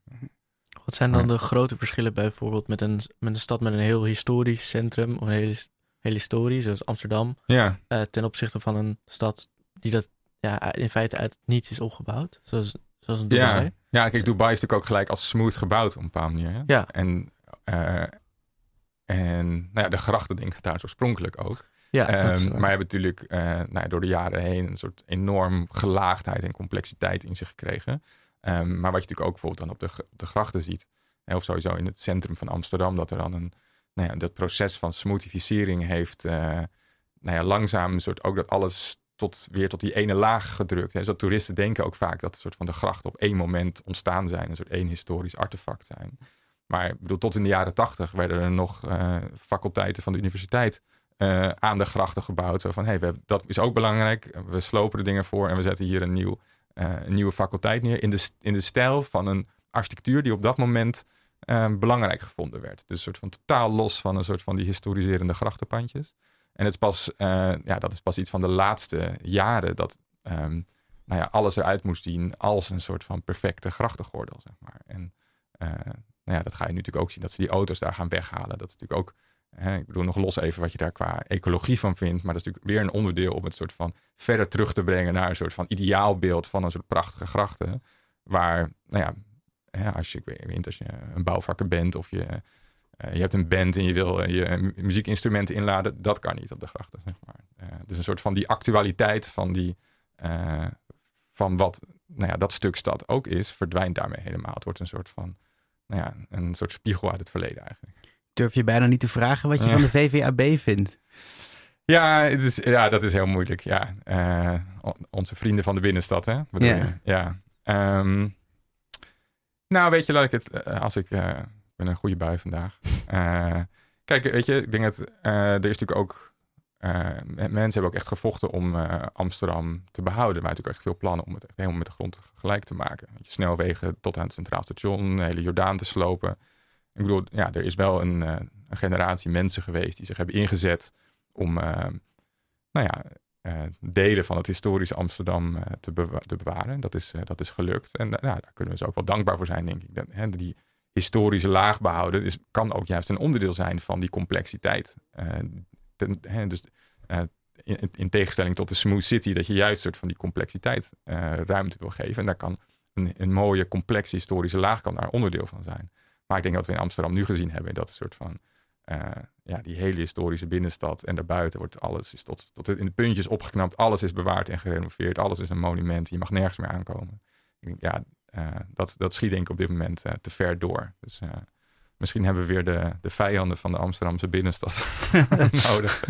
Wat zijn dan de grote verschillen bijvoorbeeld met een, met een stad met een heel historisch centrum, of een heel, heel historisch, zoals Amsterdam, ja. Uh, ten opzichte van een stad die dat ja, in feite uit niets is opgebouwd, zoals, zoals een Dubai? Ja. ja, kijk, Dubai is natuurlijk ook gelijk als smooth gebouwd op een bepaalde manier. Hè? Ja. En, uh, en nou ja, de grachten denk ik daar oorspronkelijk ook. Ja, um, maar hebben natuurlijk uh, nou ja, door de jaren heen een soort enorm gelaagdheid en complexiteit in zich gekregen. Um, maar wat je natuurlijk ook bijvoorbeeld dan op de, op de grachten ziet, hè, of sowieso in het centrum van Amsterdam, dat er dan een, nou ja, dat proces van smoothificering heeft, uh, nou ja, langzaam een soort ook dat alles tot, weer tot die ene laag gedrukt. Hè. Zodat toeristen denken ook vaak dat een soort van de grachten op één moment ontstaan zijn, een soort één historisch artefact zijn. Maar ik bedoel, tot in de jaren tachtig werden er nog uh, faculteiten van de universiteit uh, aan de grachten gebouwd. Van, hey, we, dat is ook belangrijk. We slopen de dingen voor en we zetten hier een, nieuw, een nieuwe faculteit neer. In de, in de stijl van een architectuur die op dat moment belangrijk gevonden werd. Dus een soort van totaal los van een soort van die historiserende grachtenpandjes. En het pas, ja, dat is pas iets van de laatste jaren dat um, nou ja, alles eruit moest zien als een soort van perfecte grachtengordel. Zeg maar. En nou ja, dat ga je nu natuurlijk ook zien, dat ze die auto's daar gaan weghalen. Dat is natuurlijk ook ik bedoel, nog los even wat je daar qua ecologie van vindt. Maar dat is natuurlijk weer een onderdeel om het soort van verder terug te brengen naar een soort van ideaalbeeld van een soort prachtige grachten. Waar, nou ja, als je, ik weet als je een bouwvakker bent of je, uh, je hebt een band en je wil uh, je muziekinstrumenten inladen, dat kan niet op de grachten, zeg maar. Uh, dus een soort van die actualiteit van die, van wat, nou ja, dat stuk stad ook is, verdwijnt daarmee helemaal. Het wordt een soort van, nou ja, een soort spiegel uit het verleden eigenlijk durf je bijna niet te vragen wat je van de VVAB vindt. Ja, het is, ja, dat is heel moeilijk. Ja, onze vrienden van de binnenstad, hè? Bedoel ja. Je? ja. Um, nou, weet je, laat ik het, als ik, ben een goede bui vandaag. kijk, weet je, ik denk dat er is natuurlijk ook, mensen hebben ook echt gevochten om Amsterdam te behouden. Maar natuurlijk echt veel plannen om het echt helemaal met de grond gelijk te maken. Weet je, snelwegen tot aan het Centraal Station, de hele Jordaan te slopen. Ik bedoel, ja, er is wel een, een, generatie mensen geweest die zich hebben ingezet om, nou ja, uh, delen van het historische Amsterdam te, bewa te, bewaren. Dat is, dat is gelukt. En nou, daar kunnen we ze ook wel dankbaar voor zijn, denk ik. Dat, hè, die historische laag behouden is, kan ook juist een onderdeel zijn van die complexiteit. Ten, hè, dus in, in, tegenstelling tot de smooth city, dat je juist soort van die complexiteit ruimte wil geven. En daar kan een, een mooie, complexe historische laag kan daar onderdeel van zijn. Maar ik denk dat we in Amsterdam nu gezien hebben dat een soort van ja, die hele historische binnenstad en daarbuiten wordt alles is tot, tot in de puntjes opgeknapt. Alles is bewaard en gerenoveerd. Alles is een monument. Je mag nergens meer aankomen. Ik denk, ja, eh, dat, dat schiet denk ik op dit moment eh, te ver door. Dus eh, misschien hebben we weer de, de vijanden van de Amsterdamse binnenstad nodig.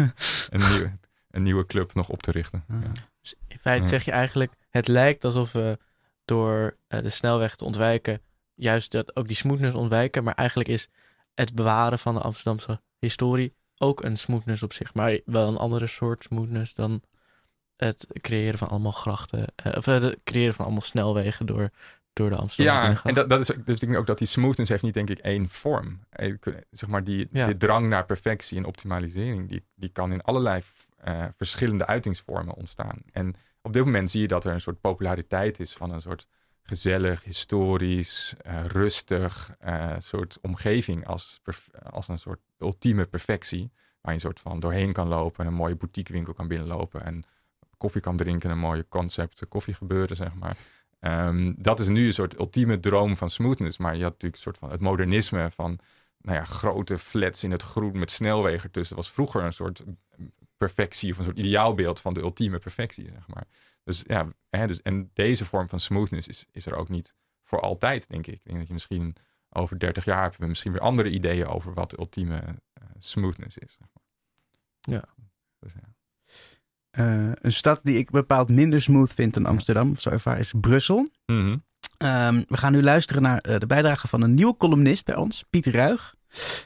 Een nieuwe, een nieuwe club nog op te richten. Ja. Dus in feite Ja. zeg je eigenlijk, het lijkt alsof we door eh, de snelweg te ontwijken, juist dat ook die smoothness ontwijken. Maar eigenlijk is het bewaren van de Amsterdamse historie ook een smoothness op zich. Maar wel een andere soort smoothness dan het creëren van allemaal grachten. eh, of eh, het creëren van allemaal snelwegen door, door de Amsterdamse Ja, en dat, dat is, dus ik denk ook dat die smoothness heeft niet denk ik één vorm. Eh, Zeg maar die, Ja. die drang naar perfectie en optimalisering, die, die kan in allerlei eh, verschillende uitingsvormen ontstaan. En op dit moment zie je dat er een soort populariteit is van een soort gezellig, historisch, eh, rustig eh, soort omgeving als, als een soort ultieme perfectie. Waar je een soort van doorheen kan lopen en een mooie boutiquewinkel kan binnenlopen en koffie kan drinken, een mooie concept koffie gebeuren, zeg maar. Ehm, dat is nu een soort ultieme droom van smoothness. Maar je had natuurlijk een soort van het modernisme van nou ja, grote flats in het groen met snelwegen ertussen. was vroeger een soort perfectie of een soort ideaalbeeld van de ultieme perfectie, zeg maar. Dus ja, hè, dus, en deze vorm van smoothness is, is er ook niet voor altijd, denk ik. Ik denk dat je misschien over 30 jaar hebben we misschien weer andere ideeën over wat de ultieme eh, smoothness is. Zeg maar. Ja. Dus, ja. Eh, een stad die ik bepaald minder smooth vind dan Amsterdam, zo ervaar, is Brussel. Mhm. Ehm, we gaan nu luisteren naar eh, de bijdrage van een nieuwe columnist bij ons, Piet Ruig.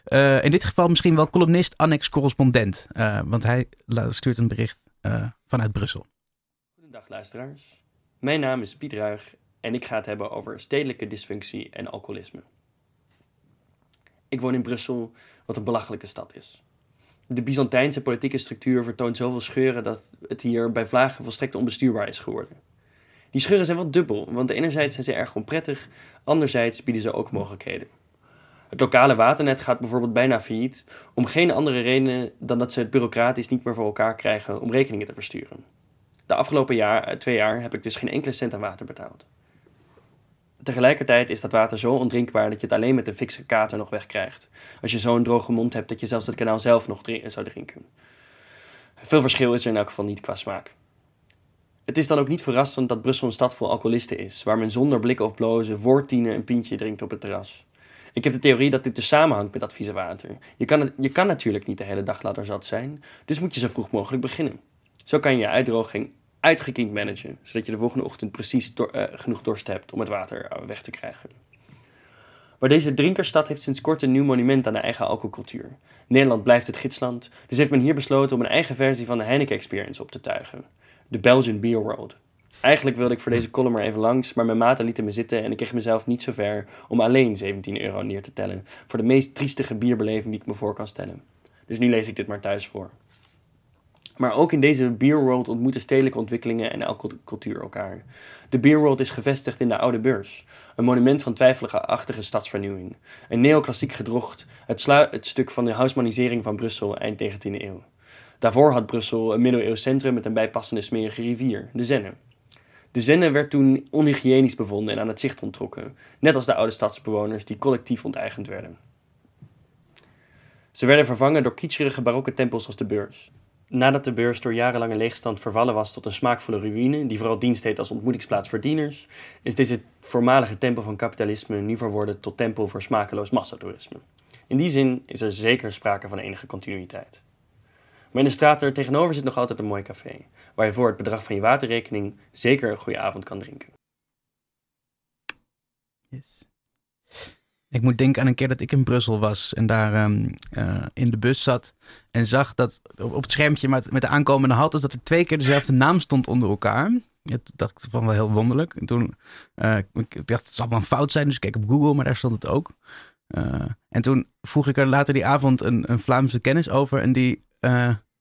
Eh, in dit geval misschien wel columnist, annex correspondent. Eh, want hij stuurt een bericht eh, vanuit Brussel. Goedendag luisteraars. Mijn naam is Piet Ruig en ik ga het hebben over stedelijke dysfunctie en alcoholisme. Ik woon in Brussel, wat een belachelijke stad is. De Byzantijnse politieke structuur vertoont zoveel scheuren dat het hier bij vlagen volstrekt onbestuurbaar is geworden. Die scheuren zijn wel dubbel, want enerzijds zijn ze erg onprettig, anderzijds bieden ze ook mogelijkheden. Het lokale waternet gaat bijvoorbeeld bijna failliet, om geen andere reden dan dat ze het bureaucratisch niet meer voor elkaar krijgen om rekeningen te versturen. De afgelopen jaar, eh, twee jaar heb ik dus geen enkele cent aan water betaald. Tegelijkertijd is dat water zo ondrinkbaar dat je het alleen met een fikse kater nog wegkrijgt. Als je zo'n droge mond hebt dat je zelfs het kanaal zelf nog zou drinken. Veel verschil is er in elk geval niet qua smaak. Het is dan ook niet verrassend dat Brussel een stad vol alcoholisten is, waar men zonder blikken of blozen voor tienen een pintje drinkt op het terras. Ik heb de theorie dat dit dus samenhangt met dat vieze water. Je kan, het, je kan natuurlijk niet de hele dag ladderzat zijn, dus moet je zo vroeg mogelijk beginnen. Zo kan je uitdroging uitgekiend managen, zodat je de volgende ochtend precies eh, genoeg dorst hebt om het water eh, weg te krijgen. Maar deze drinkerstad heeft sinds kort een nieuw monument aan de eigen alcoholcultuur. Nederland blijft het gidsland, dus heeft men hier besloten om een eigen versie van de Heineken Experience op te tuigen. De Belgian Beer World. Eigenlijk wilde ik voor deze column er even langs, maar mijn maten lieten me zitten en ik kreeg mezelf niet zo ver om alleen 17 euro neer te tellen voor de meest triestige bierbeleving die ik me voor kan stellen. Dus nu lees ik dit maar thuis voor. Maar ook in deze Beer World ontmoeten stedelijke ontwikkelingen en alcoholcultuur elkaar. De Beer World is gevestigd in de Oude Beurs, een monument van twijfelachtige stadsvernieuwing. Een neoclassiek gedrocht, het, het stuk van de huismanisering van Brussel eind 19e eeuw. Daarvoor had Brussel een middeleeuws centrum met een bijpassende smerige rivier, de Zenne. De Zenne werd toen onhygiënisch bevonden en aan het zicht onttrokken, net als de oude stadsbewoners die collectief onteigend werden. Ze werden vervangen door kitscherige barokke tempels als de beurs. Nadat de beurs door jarenlange leegstand vervallen was tot een smaakvolle ruïne, die vooral dienst deed als ontmoetingsplaats voor dieners, is deze voormalige tempel van kapitalisme nu verworden tot tempel voor smakeloos massatoerisme. In die zin is er zeker sprake van enige continuïteit. Maar in de straat er tegenover zit nog altijd een mooi café, waar je voor het bedrag van je waterrekening zeker een goede avond kan drinken. Yes. Ik moet denken aan een keer dat ik in Brussel was en daar ehm, eh, in de bus zat en zag dat op het schermpje met, met de aankomende haltes dat er twee keer dezelfde naam stond onder elkaar. Dat dacht ik van wel heel wonderlijk. En toen eh, ik dacht het zal wel een fout zijn, dus ik keek op Google, maar daar stond het ook. Eh, en toen vroeg ik er later die avond een, een Vlaamse kennis over en die,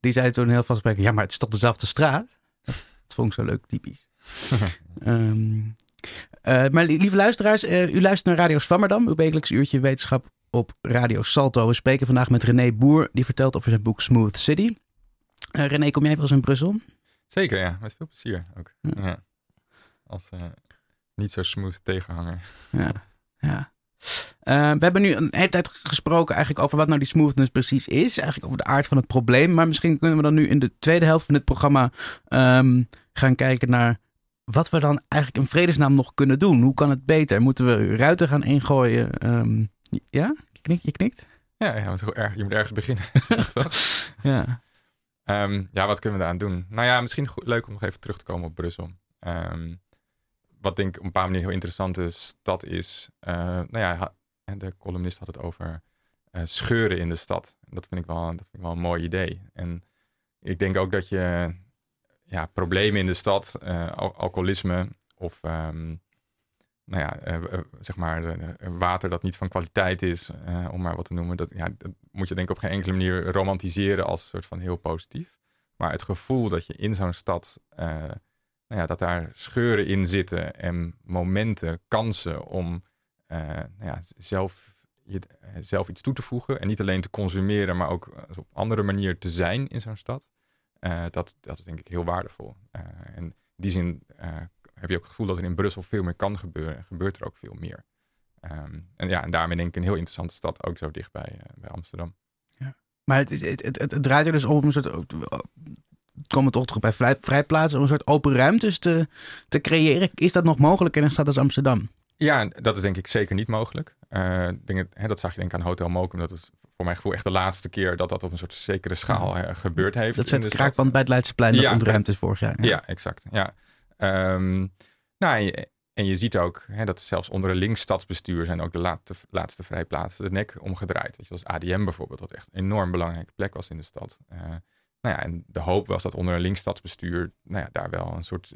die zei toen heel vastsprekend, ja maar het is toch dezelfde straat? Dat vond ik zo leuk, typisch. Ehm, eh, maar li- lieve luisteraars, eh, u luistert naar Radio Swammerdam, uw wekelijks uurtje wetenschap op Radio Salto. We spreken vandaag met René Boer, die vertelt over zijn boek Smooth City. Eh, René, kom jij wel eens in Brussel? Zeker, ja. Met veel plezier ook. Ja. Ja. Als niet zo smooth tegenhanger. Ja. ja. We hebben nu een hele tijd gesproken eigenlijk over wat nou die smoothness precies is. Eigenlijk over de aard van het probleem. Maar misschien kunnen we dan nu in de tweede helft van dit programma ehm, gaan kijken naar wat we dan eigenlijk in vredesnaam nog kunnen doen. Hoe kan het beter? Moeten we ruiten gaan ingooien? Ehm, ja, je knikt. Je, knikt? Ja, ja want erg, je moet ergens beginnen. ja. Um, ja, wat kunnen we daaraan doen? Nou ja, misschien goed, leuk om nog even terug te komen op Brussel. Um, wat denk ik op een paar manier heel interessant is, dat is, uh, nou ja, de columnist had het over uh, scheuren in de stad. Dat vind ik wel, dat vind ik wel een mooi idee. En ik denk ook dat je ja, problemen in de stad, uh, alcoholisme of um, nou ja, uh, zeg maar water dat niet van kwaliteit is, om maar wat te noemen. Dat, ja, dat moet je denk ik op geen enkele manier romantiseren als een soort van heel positief. Maar het gevoel dat je in zo'n stad, nou ja, dat daar scheuren in zitten en momenten, kansen om nou ja, zelf, je, zelf iets toe te voegen. En niet alleen te consumeren, maar ook op andere manier te zijn in zo'n stad. Uh, dat, dat is denk ik heel waardevol. Uh, en in die zin uh, heb je ook het gevoel dat er in Brussel veel meer kan gebeuren. En gebeurt er ook veel meer. Um, en ja, en daarmee denk ik een heel interessante stad, ook zo dicht bij, bij Amsterdam. Ja. Maar het, het, het, het, draait er dus om een soort. Komen toch terug bij vrij, vrijplaatsen om een soort open ruimtes te, te creëren. Is dat nog mogelijk in een stad als Amsterdam? Ja, dat is denk ik zeker niet mogelijk. Uh, denk, hè, dat zag je denk ik aan Hotel Mokum. Dat is voor mijn gevoel echt de laatste keer dat dat op een soort zekere schaal uh, gebeurd heeft. Dat zet kraakband bij het Leidseplein dat ja, ontruimd is vorig jaar. Ja, ja exact. Ja. Um, nou, en je, en je, ziet ook hè, dat zelfs onder een links stadsbestuur zijn ook de laatste, laatste vrijplaatsen de nek omgedraaid. Weet je, als ADM bijvoorbeeld, wat echt een enorm belangrijke plek was in de stad. Uh, nou ja, en de hoop was dat onder een links stadsbestuur nou ja, daar wel een soort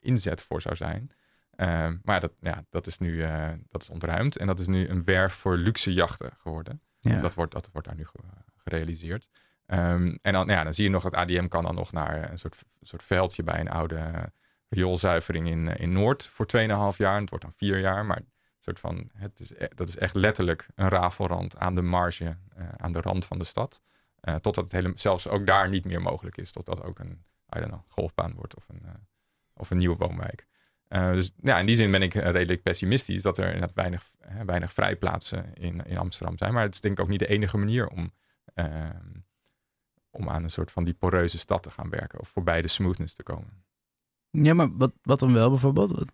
inzet voor zou zijn. Uh, maar dat, ja, dat is nu dat is ontruimd en dat is nu een werf voor luxe jachten geworden. Dus dat, wordt, dat wordt daar nu gerealiseerd. Um, en dan, ja, dan zie je nog dat ADM kan dan nog naar een soort, soort veldje bij een oude rioolzuivering in, in Noord voor 2,5 jaar. En het wordt dan 4 jaar, maar soort van, het is, e-, dat is echt letterlijk een rafelrand aan de marge, uh, aan de rand van de stad. totdat het hele, zelfs ook daar niet meer mogelijk is. Totdat ook een I don't know, golfbaan wordt of een, of een nieuwe woonwijk. Uh, dus ja, in die zin ben ik redelijk pessimistisch dat er inderdaad weinig, hè, weinig vrijplaatsen in, in Amsterdam zijn. Maar het is denk ik ook niet de enige manier om, uh, om aan een soort van die poreuze stad te gaan werken of voorbij de smoothness te komen. Ja, maar wat, wat dan wel bijvoorbeeld?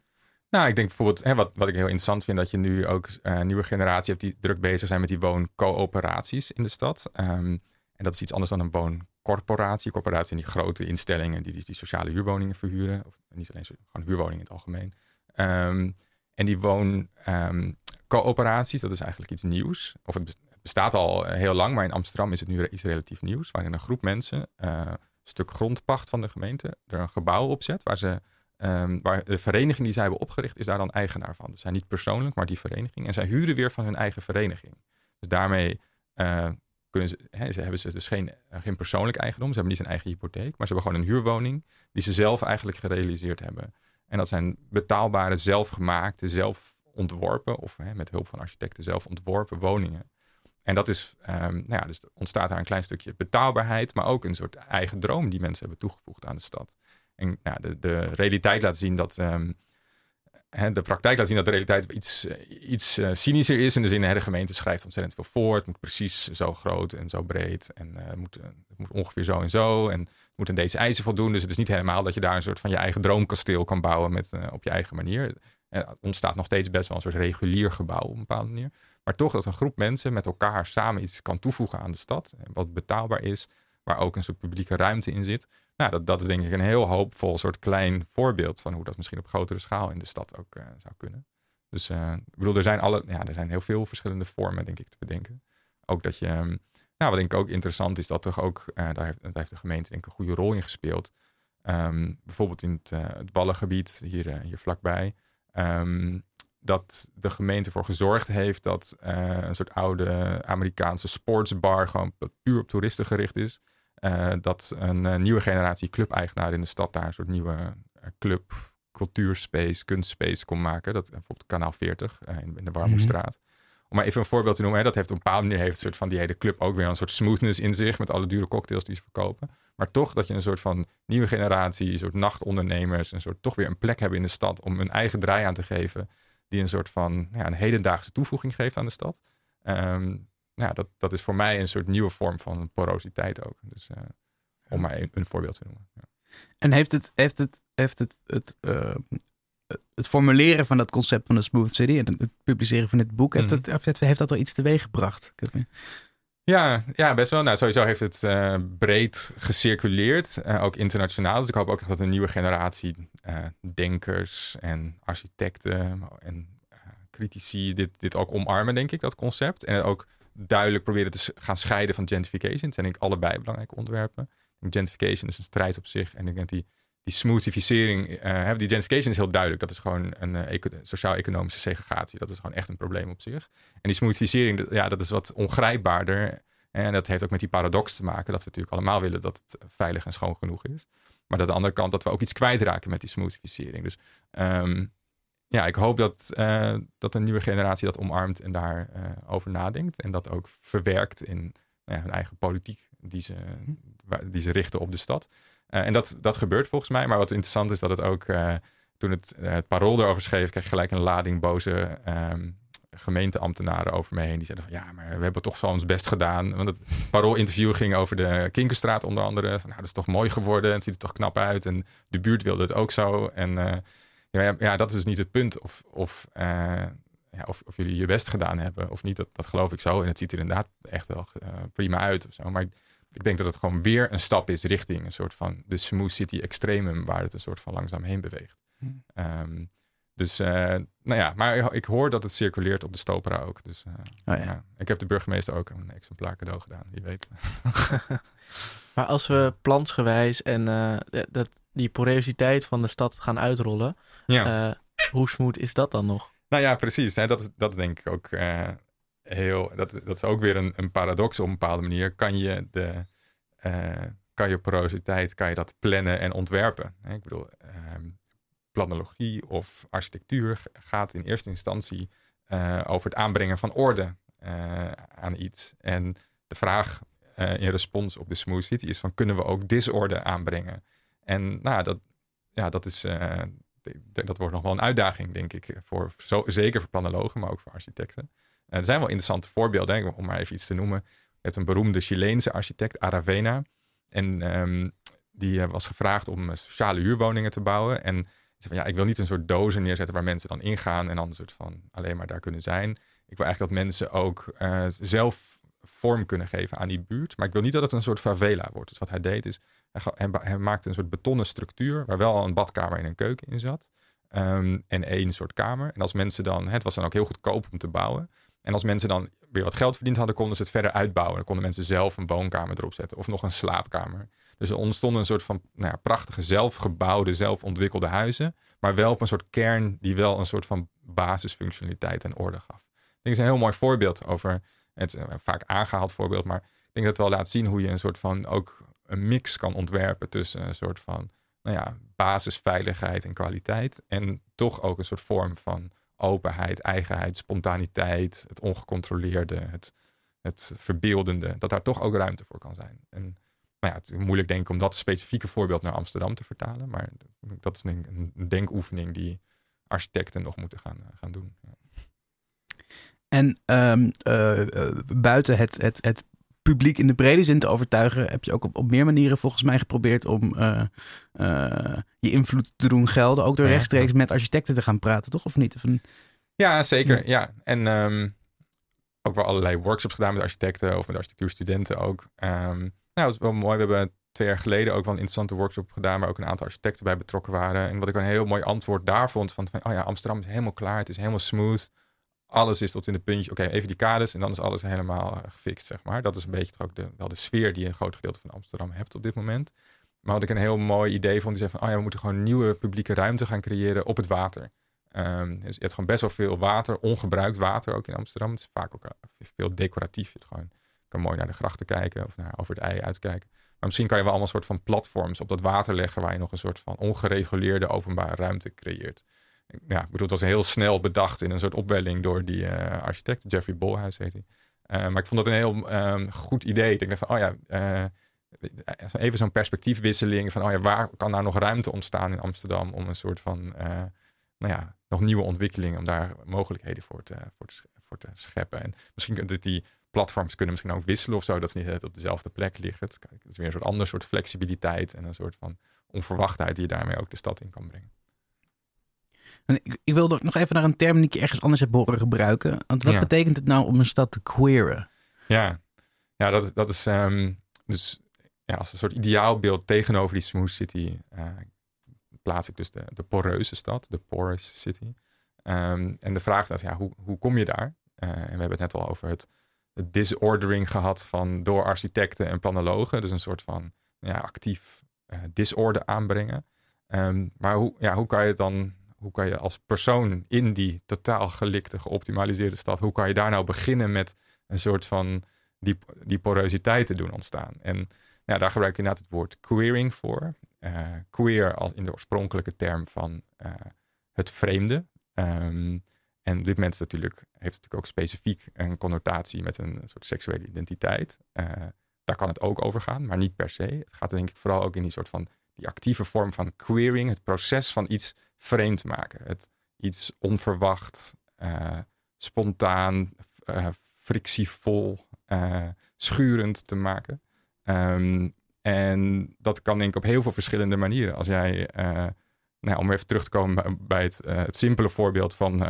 Nou, ik denk bijvoorbeeld, hè, wat, wat ik heel interessant vind, dat je nu ook uh, een nieuwe generatie hebt die druk bezig zijn met die wooncoöperaties in de stad. Um, en dat is iets anders dan een wooncorporatie. Corporatie die grote instellingen die, die, sociale huurwoningen verhuren. Of niet alleen gewoon huurwoningen in het algemeen. Um, en die wooncoöperaties, um, dat is eigenlijk iets nieuws. Of het bestaat al heel lang, maar in Amsterdam is het nu iets relatief nieuws. Waarin een groep mensen uh, een stuk grondpacht van de gemeente er een gebouw op zet. Waar, ze, um, waar de vereniging die zij hebben opgericht, is daar dan eigenaar van. Dus zij niet persoonlijk, maar die vereniging. En zij huren weer van hun eigen vereniging. Dus daarmee uh, kunnen ze, hè, ze hebben ze dus geen, eh, geen persoonlijk eigendom. Ze hebben niet een eigen hypotheek, maar ze hebben gewoon een huurwoning die ze zelf eigenlijk gerealiseerd hebben. En dat zijn betaalbare, zelfgemaakte, zelf ontworpen of hè, met hulp van architecten zelf ontworpen woningen. En dat is, um, nou ja, dus ontstaat daar een klein stukje betaalbaarheid, maar ook een soort eigen droom die mensen hebben toegevoegd aan de stad. En ja, de, de realiteit laat zien dat um, de praktijk laat zien dat de realiteit iets, eh, iets uh, cynischer is. In de zin, hè, de gemeente schrijft ontzettend veel voor. Het moet precies zo groot en zo breed. En uh, het, moet, het moet ongeveer zo en zo. En het moet aan deze eisen voldoen. Dus het is niet helemaal dat je daar een soort van je eigen droomkasteel kan bouwen met, op je eigen manier. Er ontstaat nog steeds best wel een soort regulier gebouw op een bepaalde manier. Maar toch dat een groep mensen met elkaar samen iets kan toevoegen aan de stad. Wat betaalbaar is. Waar ook een soort publieke ruimte in zit. Nou, dat, dat is denk ik een heel hoopvol soort klein voorbeeld van hoe dat misschien op grotere schaal in de stad ook uh, zou kunnen. Dus uh, ik bedoel, er zijn, alle, ja, er zijn heel veel verschillende vormen, denk ik, te bedenken. Ook dat je, nou, wat denk ik ook interessant is, dat toch ook, uh, daar, heeft, heeft, de gemeente denk ik een goede rol in gespeeld. Um, bijvoorbeeld in het, het Ballengebied, hier, hier vlakbij. Um, dat de gemeente ervoor gezorgd heeft dat een soort oude Amerikaanse sportsbar gewoon puur op toeristen gericht is. Uh, dat een uh, nieuwe generatie club-eigenaren in de stad daar een soort nieuwe uh, club, cultuurspace, kunstspace kon maken. Dat bijvoorbeeld Kanaal 40 in, in, de Warmoestraat. Mm -hmm. Om maar even een voorbeeld te noemen, hè, dat heeft op een bepaalde manier heeft een soort van die hele club ook weer een soort smoothness in zich met alle dure cocktails die ze verkopen. Maar toch dat je een soort van nieuwe generatie, een soort nachtondernemers, een soort toch weer een plek hebben in de stad om hun eigen draai aan te geven. Die een soort van ja, een hedendaagse toevoeging geeft aan de stad. Um, ja, dat, dat is voor mij een soort nieuwe vorm van porositeit ook. Dus uh, om maar een, een, voorbeeld te noemen. Ja. En heeft het, heeft het, heeft het, het, uh, het formuleren van dat concept van de Smooth City en het publiceren van dit boek, heeft, Mhm. het, heeft, dat er iets teweeg gebracht? Ja, ja, best wel. Nou, sowieso heeft het eh, breed gecirculeerd, eh, ook internationaal. Dus ik hoop ook dat een nieuwe generatie eh, denkers en architecten en eh, critici dit, dit ook omarmen, denk ik, dat concept. En het ook duidelijk proberen te gaan scheiden van gentrification. Het zijn denk allebei belangrijke onderwerpen. Gentrification is een strijd op zich. En ik denk die, die smoothificering, hè, die gentrification is heel duidelijk. Dat is gewoon een eh, eco- sociaal-economische segregatie. Dat is gewoon echt een probleem op zich. En die smoothificering, ja, dat is wat ongrijpbaarder. En dat heeft ook met die paradox te maken dat we natuurlijk allemaal willen dat het veilig en schoon genoeg is. Maar aan de andere kant dat we ook iets kwijtraken met die smoothificering. Dus ehm, ja, ik hoop dat, eh, dat een nieuwe generatie dat omarmt en daarover over nadenkt. En dat ook verwerkt in nou ja, hun eigen politiek die ze, waar- die ze richten op de stad. Eh, en dat, dat gebeurt volgens mij. Maar wat interessant is dat het ook, eh, toen het, eh, het parool erover schreef, kreeg ik gelijk een lading boze ehm, gemeenteambtenaren over me heen. Die zeiden van ja, maar we hebben toch zo ons best gedaan. Want het parool-interview ging over de Kinkerstraat onder andere. Van, nou, dat is toch mooi geworden. Het ziet er toch knap uit. En de buurt wilde het ook zo. En eh, ja, ja, dat is dus niet het punt. Of, of, eh, ja, of, of jullie je best gedaan hebben of niet. Dat, dat geloof ik zo. En het ziet er inderdaad echt wel eh, prima uit. Of zo. Maar ik, ik denk dat het gewoon weer een stap is richting een soort van de smooth city extremum. Waar het een soort van langzaam heen beweegt. Hmm. Ehm, dus, eh, nou ja, maar ik hoor dat het circuleert op de Stopera ook. Dus Oh ja. ja. ik heb de burgemeester ook een exemplaar cadeau gedaan, wie weet. Maar als we plansgewijs en dat, die porositeit van de stad gaan uitrollen, Ja. eh, hoe smooth is dat dan nog? Nou ja, precies. Hè? Dat, is, dat is denk ik ook eh, heel. Dat, dat is ook weer een, een paradox op een bepaalde manier. Kan je de. eh, kan je porositeit, kan je dat plannen en ontwerpen? Hè? Ik bedoel, ehm, planologie of architectuur gaat in eerste instantie over het aanbrengen van orde aan iets. En de vraag in respons op de Smooth City is van kunnen we ook disorde aanbrengen? En nou, dat, ja, dat is. Dat wordt nog wel een uitdaging, denk ik. Voor, zo, zeker voor planologen, maar ook voor architecten. Eh, er zijn wel interessante voorbeelden, om maar even iets te noemen. Je hebt een beroemde Chileense architect, Aravena. En ehm, die eh, was gevraagd om eh, sociale huurwoningen te bouwen. En zei van, ja, ik wil niet een soort dozen neerzetten waar mensen dan ingaan en dan een soort van alleen maar daar kunnen zijn. Ik wil eigenlijk dat mensen ook zelf vorm kunnen geven aan die buurt. Maar ik wil niet dat het een soort favela wordt. Dus wat hij deed is, hij, maakte een soort betonnen structuur waar wel een badkamer en een keuken in zat. Ehm, en één soort kamer. En als mensen dan, het was dan ook heel goedkoop om te bouwen. En als mensen dan weer wat geld verdiend hadden, konden ze het verder uitbouwen. Dan konden mensen zelf een woonkamer erop zetten of nog een slaapkamer. Dus er ontstonden een soort van nou ja, prachtige, zelfgebouwde, zelfontwikkelde huizen. Maar wel op een soort kern die wel een soort van basisfunctionaliteit en orde gaf. Ik denk dat is een heel mooi voorbeeld over het eh, vaak aangehaald voorbeeld. Maar ik denk dat het wel laat zien hoe je een soort van ook een mix kan ontwerpen tussen een soort van nou ja, basisveiligheid en kwaliteit. En toch ook een soort vorm van openheid, eigenheid, spontaniteit, het ongecontroleerde, het, het verbeeldende. Dat daar toch ook ruimte voor kan zijn. En nou ja, het is moeilijk denk ik om dat specifieke voorbeeld naar Amsterdam te vertalen. Maar dat is denk ik een denkoefening die architecten nog moeten gaan, eh, gaan doen. En ehm, eh, eh, buiten het, het, het publiek in de brede zin te overtuigen, heb je ook op, op meer manieren volgens mij geprobeerd om eh, je invloed te doen gelden. Ook door Ja. rechtstreeks met architecten te gaan praten, toch? Of niet? Of een- Ja, zeker. Ja. En ehm, ook wel allerlei workshops gedaan met architecten of met architectuurstudenten ook. Ehm, nou, dat is wel mooi. We hebben twee jaar geleden ook wel een interessante workshop gedaan, waar ook een aantal architecten bij betrokken waren. En wat ik een heel mooi antwoord daar vond, van, van oh ja, Amsterdam is helemaal klaar, het is helemaal smooth. Alles is tot in de puntje. Oké, even die kaders en dan is alles helemaal eh, gefixt, zeg maar. Dat is een beetje ook de, wel de sfeer die een groot gedeelte van Amsterdam hebt op dit moment. Maar wat ik een heel mooi idee vond, die zei van, oh ja, we moeten gewoon nieuwe publieke ruimte gaan creëren op het water. Ehm, dus je hebt gewoon best wel veel water, ongebruikt water ook in Amsterdam. Het is vaak ook eh, veel decoratief. Je gewoon, je kan mooi naar de grachten kijken of naar over het ei uitkijken. Maar misschien kan je wel allemaal soort van platforms op dat water leggen waar je nog een soort van ongereguleerde openbare ruimte creëert. Ja, ik bedoel, het was heel snel bedacht in een soort opwelling door die eh, architect, Jeffrey Bolhuis heet hij. Eh, maar ik vond dat een heel ehm, goed idee. Ik dacht van, oh ja, eh, even zo'n perspectiefwisseling van, oh ja, waar kan nou nog ruimte ontstaan in Amsterdam om een soort van, nou ja, nog nieuwe ontwikkelingen, om daar mogelijkheden voor te, voor te, scheppen. En misschien dat die platforms kunnen misschien ook wisselen of zo, dat ze niet op dezelfde plek liggen. Het is weer een soort ander soort flexibiliteit en een soort van onverwachtheid die je daarmee ook de stad in kan brengen. Ik, ik wil nog even naar een term die ik ergens anders heb horen gebruiken. Want wat Ja. betekent het nou om een stad te queeren? Ja, ja dat, dat is ehm, dus ja, als een soort ideaalbeeld tegenover die smooth city eh, plaats ik dus de, de poreuze stad, de porous city. Ehm, en de vraag is, ja, hoe, hoe kom je daar? Eh, en we hebben het net al over het, het disordering gehad van door architecten en planologen. Dus een soort van ja, actief eh disorde aanbrengen. Ehm, maar hoe, ja, hoe kan je het dan, hoe kan je als persoon in die totaal gelikte, geoptimaliseerde stad, hoe kan je daar nou beginnen met een soort van die, die porositeit te doen ontstaan? En daar gebruik je inderdaad het woord queering voor. Eh, queer als in de oorspronkelijke term van eh, het vreemde. Ehm, en dit moment is natuurlijk, heeft natuurlijk ook specifiek een connotatie met een soort seksuele identiteit. Eh, daar kan het ook over gaan, maar niet per se. Het gaat denk ik vooral ook in die soort van die actieve vorm van queering, het proces van iets vreemd maken. Het iets onverwacht, eh, spontaan, eh, frictievol, eh, schurend te maken. Ehm, en dat kan denk ik op heel veel verschillende manieren. Als jij, nou, om even terug te komen bij- het, het simpele voorbeeld van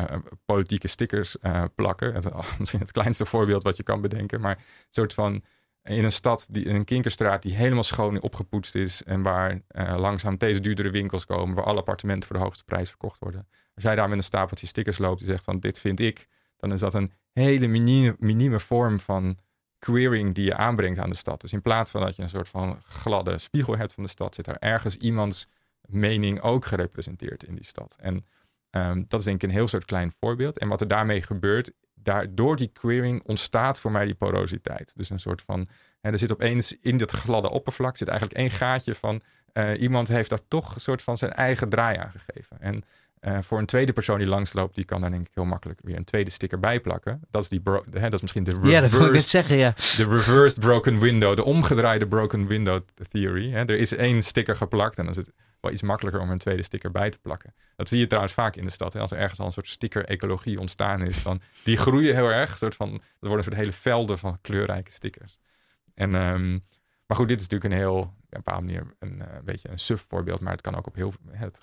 politieke stickers plakken. Misschien het kleinste voorbeeld wat je kan bedenken, maar een soort van in een stad, die, een kinkerstraat die helemaal schoon opgepoetst is en waar eh, langzaam deze duurdere winkels komen, waar alle appartementen voor de hoogste prijs verkocht worden. Als jij daar met een stapeltje stickers loopt en zegt van dit vind ik, dan is dat een hele minieme vorm van queering die je aanbrengt aan de stad. Dus in plaats van dat je een soort van gladde spiegel hebt van de stad, zit er ergens iemands mening ook gerepresenteerd in die stad. En ehm, dat is denk ik een heel soort klein voorbeeld. En wat er daarmee gebeurt, daar, door die queering ontstaat voor mij die porositeit. Dus een soort van, hè, er zit opeens in dat gladde oppervlak zit eigenlijk één gaatje van eh, iemand heeft daar toch een soort van zijn eigen draai aan gegeven. En eh, voor een tweede persoon die langsloopt, die kan daar denk ik heel makkelijk weer een tweede sticker bij plakken. Dat is, die bro- hè, dat is misschien de Ja, dat ik zeggen, ja. de reversed broken window, de omgedraaide broken window theory. Hè. Er is één sticker geplakt en dan is het wel iets makkelijker om een tweede sticker bij te plakken. Dat zie je trouwens vaak in de stad. Hè. Als er ergens al een soort sticker-ecologie ontstaan is, dan die groeien heel erg. Een soort van, er worden een soort hele velden van kleurrijke stickers. En, ehm, maar goed, dit is natuurlijk een heel, op een bepaalde manier een eh, beetje een suf voorbeeld, maar het kan ook op heel, het,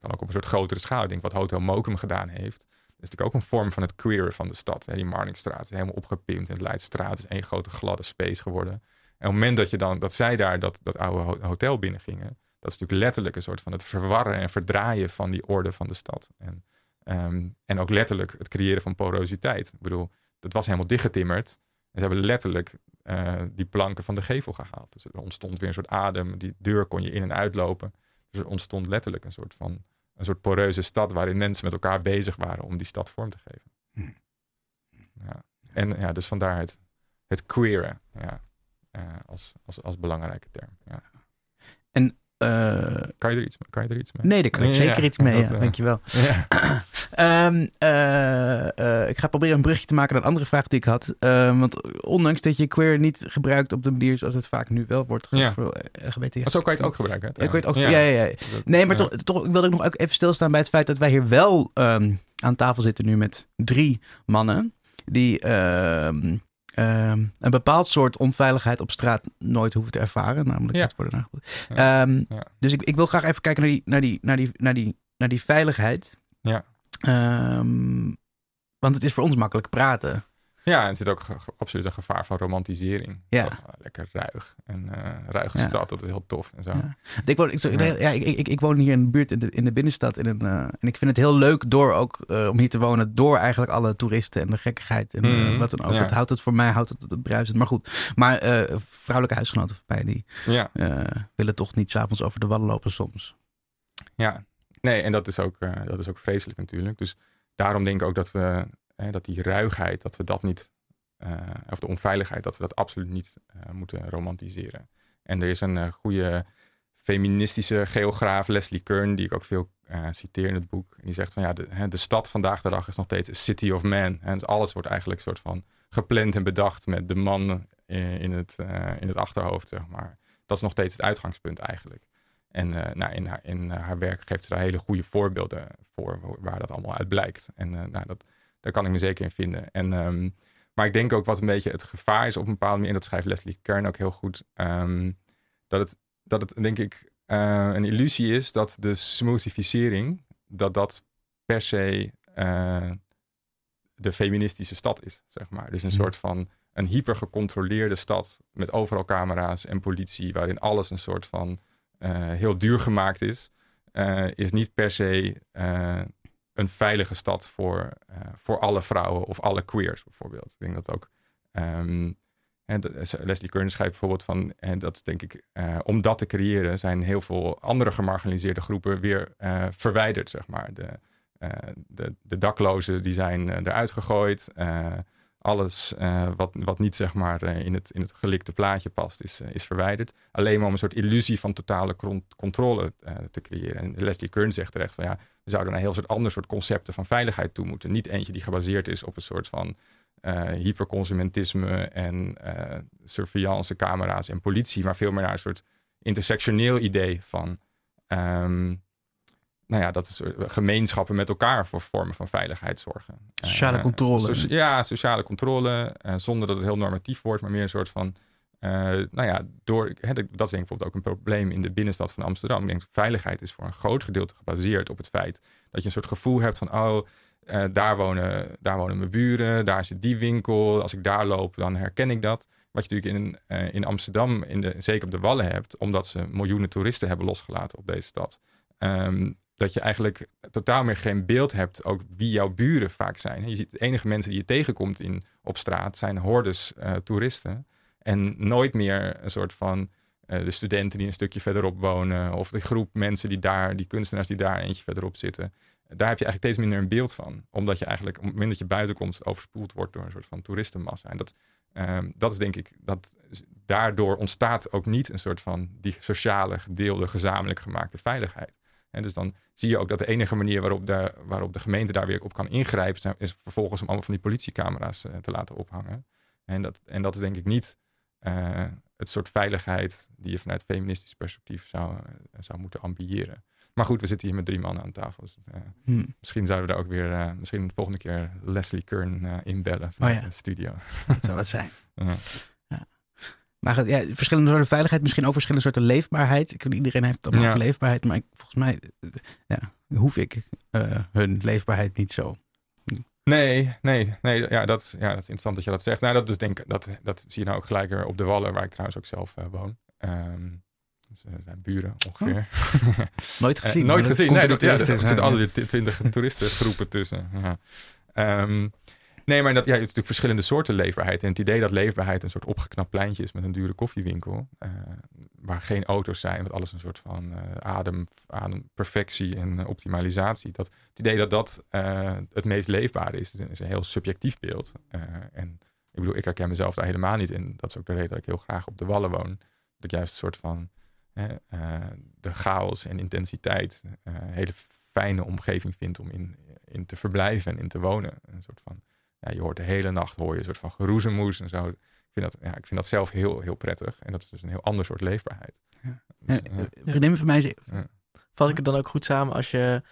kan ook op een soort grotere schaal. Ik denk wat Hotel Mokum gedaan heeft, is natuurlijk ook een vorm van het queeren van de stad. Die Marnixstraat is helemaal opgepimpt en de Leidstraat is één grote gladde space geworden. En op het moment dat, je dan, dat zij daar dat, dat oude ho- hotel binnengingen, dat is natuurlijk letterlijk een soort van het verwarren en verdraaien van die orde van de stad. En, ehm, en ook letterlijk het creëren van porositeit. Ik bedoel, dat was helemaal dichtgetimmerd. En ze hebben letterlijk eh, die planken van de gevel gehaald. Dus er ontstond weer een soort adem. Die deur kon je in en uitlopen. Dus er ontstond letterlijk een soort van een soort poreuze stad waarin mensen met elkaar bezig waren om die stad vorm te geven. Ja. En ja, dus vandaar het, het queeren ja, eh, als, als, als belangrijke term. Ja. Eh, Kan, je er iets, kan je er iets mee? nee, daar kan ik Ja, zeker iets mee, dat, ja, eh, dankjewel. Ja. Ehm, eh, ik ga proberen een brugje te maken naar een andere vraag die ik had. Ehm, want ondanks dat je queer niet gebruikt op de manier zoals het vaak nu wel wordt Ja. LGBT. Maar zo kan je het ook gebruiken. Ja, ik weet ook, ja, ja, ja. Nee, maar ja. toch, toch wilde ik nog even stilstaan bij het feit dat wij hier wel ehm, aan tafel zitten nu met drie mannen die ehm, een bepaald soort onveiligheid op straat nooit hoeven te ervaren, namelijk Ja. het worden. Ehm, Ja. Dus ik, ik wil graag even kijken naar die, naar die, naar die, naar die, naar die veiligheid. Ja. Ehm, want het is voor ons makkelijk praten. Ja, en er zit ook absoluut een gevaar van romantisering. Ja. Toch, eh, lekker ruig. En eh ruige Ja. stad, dat is heel tof en zo. Ja. Ik woon, ik, Ja. ik, ik, ik woon hier in de buurt in de, in de binnenstad. In een, eh, en ik vind het heel leuk door ook om hier te wonen. Door eigenlijk alle toeristen en de gekkigheid. En Mhm. wat dan ook. Het houdt het voor mij houdt het, het bruisend. Maar goed. Maar vrouwelijke huisgenoten van mij die willen toch niet s'avonds over de wallen lopen soms. ja. Nee, en dat is, ook, dat is ook vreselijk natuurlijk. Dus daarom denk ik ook dat we eh, dat die ruigheid, dat we dat niet, eh, of de onveiligheid, dat we dat absoluut niet eh, moeten romantiseren. En er is een eh, goede feministische geograaf, Leslie Kern, die ik ook veel citeer in het boek. En die zegt van ja, de, hè, de stad vandaag de dag is nog steeds a city of man. En dus alles wordt eigenlijk een soort van gepland en bedacht met de man in, het, in het achterhoofd, zeg maar. Dat is nog steeds het uitgangspunt eigenlijk. En nou, in, haar, in haar werk geeft ze daar hele goede voorbeelden voor waar dat allemaal uit blijkt. En nou, dat, daar kan ik me zeker in vinden. En, ehm, maar ik denk ook wat een beetje het gevaar is op een bepaalde manier, en dat schrijft Leslie Kern ook heel goed, ehm, dat, het, dat het denk ik eh, een illusie is dat de smoothificering, dat dat per se eh, de feministische stad is, zeg maar. Dus een Hmm. soort van een hypergecontroleerde stad met overal camera's en politie, waarin alles een soort van eh, heel duur gemaakt is, is niet per se een veilige stad voor, eh, voor alle vrouwen of alle queers bijvoorbeeld. Ik denk dat ook. ehm, de- Leslie Kern schrijft bijvoorbeeld van, en dat is denk ik, eh, om dat te creëren zijn heel veel andere gemarginaliseerde groepen weer eh, verwijderd, zeg maar. De, eh, de, de daklozen die zijn eh, eruit gegooid. Alles eh, wat, wat niet zeg maar eh, in, het, in het gelikte plaatje past, is, eh, is verwijderd. Alleen maar om een soort illusie van totale controle te creëren. En Leslie Kern zegt terecht van ja, we zouden naar een heel soort ander soort concepten van veiligheid toe moeten. Niet eentje die gebaseerd is op een soort van hyperconsumentisme en eh surveillance, camera's en politie, maar veel meer naar een soort intersectioneel idee van ehm, nou ja, dat is eh, gemeenschappen met elkaar voor vormen van veiligheid zorgen. Sociale Eh, controle. ja, sociale controle, eh, zonder dat het heel normatief wordt, maar meer een soort van, nou ja, door, hè, dat is denk ik bijvoorbeeld ook een probleem in de binnenstad van Amsterdam. Ik denk, veiligheid is voor een groot gedeelte gebaseerd op het feit dat je een soort gevoel hebt van, oh, daar, wonen, daar wonen mijn buren, daar zit die winkel, als ik daar loop, dan herken ik dat. Wat je natuurlijk in, in Amsterdam, in de, zeker op de Wallen hebt, omdat ze miljoenen toeristen hebben losgelaten op deze stad. Ehm, dat je eigenlijk totaal meer geen beeld hebt ook wie jouw buren vaak zijn. Je ziet de enige mensen die je tegenkomt in, op straat zijn hordes eh, toeristen. En nooit meer een soort van eh, de studenten die een stukje verderop wonen. Of de groep mensen die daar, die kunstenaars die daar eentje verderop zitten. Daar heb je eigenlijk steeds minder een beeld van. Omdat je eigenlijk op het moment dat je buiten komt overspoeld wordt door een soort van toeristenmassa. En dat, ehm, dat is denk ik, dat daardoor ontstaat ook niet een soort van die sociale, gedeelde, gezamenlijk gemaakte veiligheid. En dus dan zie je ook dat de enige manier waarop de, waarop de gemeente daar weer op kan ingrijpen, is vervolgens om allemaal van die politiecamera's eh, te laten ophangen. En dat, en dat is denk ik niet eh, het soort veiligheid die je vanuit feministisch perspectief zou, eh, zou moeten ambiëren. Maar goed, we zitten hier met drie mannen aan tafel. Dus, eh, Hm. misschien zouden we daar ook weer, misschien de volgende keer Leslie Kern inbellen vanuit ja. de studio. Dat zou het zijn. Ja. Maar ja, verschillende soorten veiligheid, misschien ook verschillende soorten leefbaarheid. Ik weet, iedereen heeft het allemaal Ja. leefbaarheid, maar ik, volgens mij ja, hoef ik eh, hun leefbaarheid niet zo. Nee, nee, nee. Ja dat, ja, dat is interessant dat je dat zegt. Nou, dat, is denk, ik- dat, dat zie je nou ook gelijk weer op de Wallen, waar ik trouwens ook zelf eh, woon. Dus, eh, zijn buren ongeveer. Nooit Eh, gezien. nooit gezien. Nee, dat, ja, er zitten altijd twintig toeristengroepen tussen. Ja. Ehm, nee, maar dat, ja, het is natuurlijk verschillende soorten leefbaarheid. En het idee dat leefbaarheid een soort opgeknapt pleintje is met een dure koffiewinkel. eh, waar geen auto's zijn, met alles een soort van eh, adem, ademperfectie en eh, optimalisatie. Dat, het idee dat dat het meest leefbare is, is een heel subjectief beeld. En ik bedoel, ik herken mezelf daar helemaal niet in. Dat is ook de reden dat ik heel graag op de Wallen woon. Dat ik juist een soort van de chaos en intensiteit hele fijne omgeving vind om in, in te verblijven en in te wonen. Een soort van, ja, je hoort de hele nacht hoor je een soort van geroezemoes en zo. Ik vind dat, ja, ik vind dat zelf heel, heel prettig. En dat is dus een heel ander soort leefbaarheid. Ja. Dus, Eh, eh, vriendin van mij zei, Vat ik het dan ook goed samen als je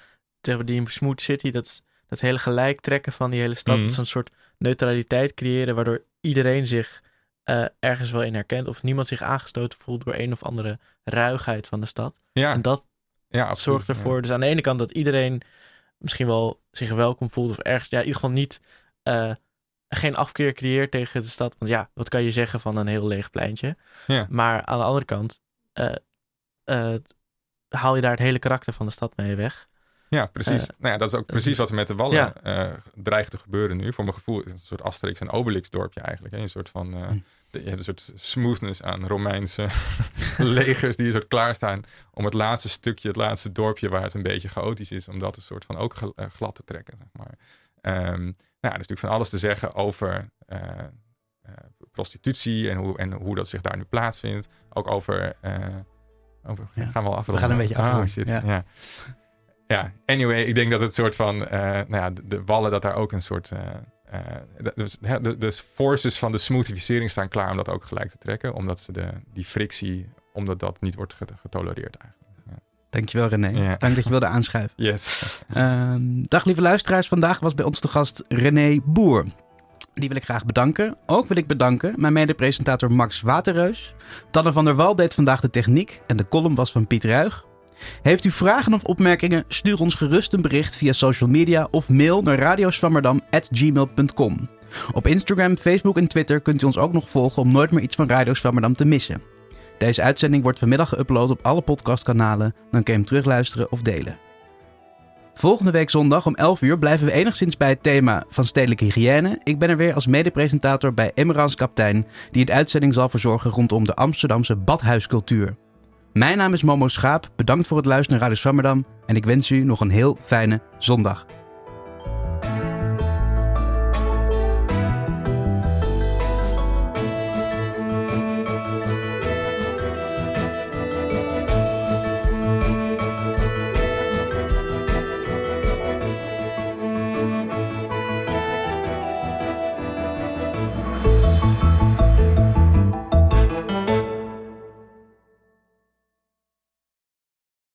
tegen die Smooth City, dat, dat hele gelijk trekken van die hele stad, Mhm. dat is een soort neutraliteit creëren, waardoor iedereen zich eh, ergens wel in herkent of niemand zich aangestoten voelt door een of andere ruigheid van de stad. ja, En dat ja, absoluut. zorgt ervoor, dus aan de ene kant dat iedereen misschien wel zich welkom voelt of ergens, ja, in ieder geval niet, eh, geen afkeer creëert tegen de stad. Want ja, wat kan je zeggen van een heel leeg pleintje? Ja. Maar aan de andere kant eh, eh, haal je daar het hele karakter van de stad mee weg. Ja, precies. Nou ja, dat is ook precies wat er met de Wallen Ja. eh, dreigt te gebeuren nu. Voor mijn gevoel is het een soort Asterix en Obelix dorpje eigenlijk. Hè? Een soort van, eh, Hm. de- je hebt een soort smoothness aan Romeinse legers die een soort klaarstaan om het laatste stukje, het laatste dorpje waar het een beetje chaotisch is, om dat een soort van ook glad te trekken. Zeg maar. Ehm, nou ja, er is natuurlijk van alles te zeggen over eh, eh, prostitutie en hoe, en hoe dat zich daar nu plaatsvindt. Ook over... eh, over Ja. Gaan we al afronden? We gaan een beetje Ah, afronden, shit, ja. ja. Ja, anyway, ik denk dat het soort van, nou ja, de, de wallen, dat daar ook een soort, de, dus, de, de forces van de smoothificering staan klaar om dat ook gelijk te trekken, omdat ze de, die frictie, omdat dat niet wordt get- getolereerd eigenlijk. Dankjewel René. Ja. Dank dat je wilde aanschuiven. Yes. Ehm, dag lieve luisteraars, vandaag was bij ons de gast René Boer. Die wil ik graag bedanken. Ook wil ik bedanken mijn mede-presentator Max Waterreus. Tanne van der Wal deed vandaag de techniek en de column was van Piet Ruig. Heeft u vragen of opmerkingen? Stuur ons gerust een bericht via social media of mail naar radioswammerdam.gmail.com. Op Instagram, Facebook en Twitter kunt u ons ook nog volgen om nooit meer iets van Radio Swammerdam te missen. Deze uitzending wordt vanmiddag geüpload op alle podcastkanalen. Dan kun je hem terugluisteren of delen. Volgende week zondag om 11 uur blijven we enigszins bij het thema van stedelijke hygiëne. Ik ben er weer als medepresentator bij Emmerans Kaptein, die het uitzending zal verzorgen rondom de Amsterdamse badhuiscultuur. Mijn naam is Momo Schaap, bedankt voor het luisteren naar Radio Swammerdam en ik wens u nog een heel fijne zondag.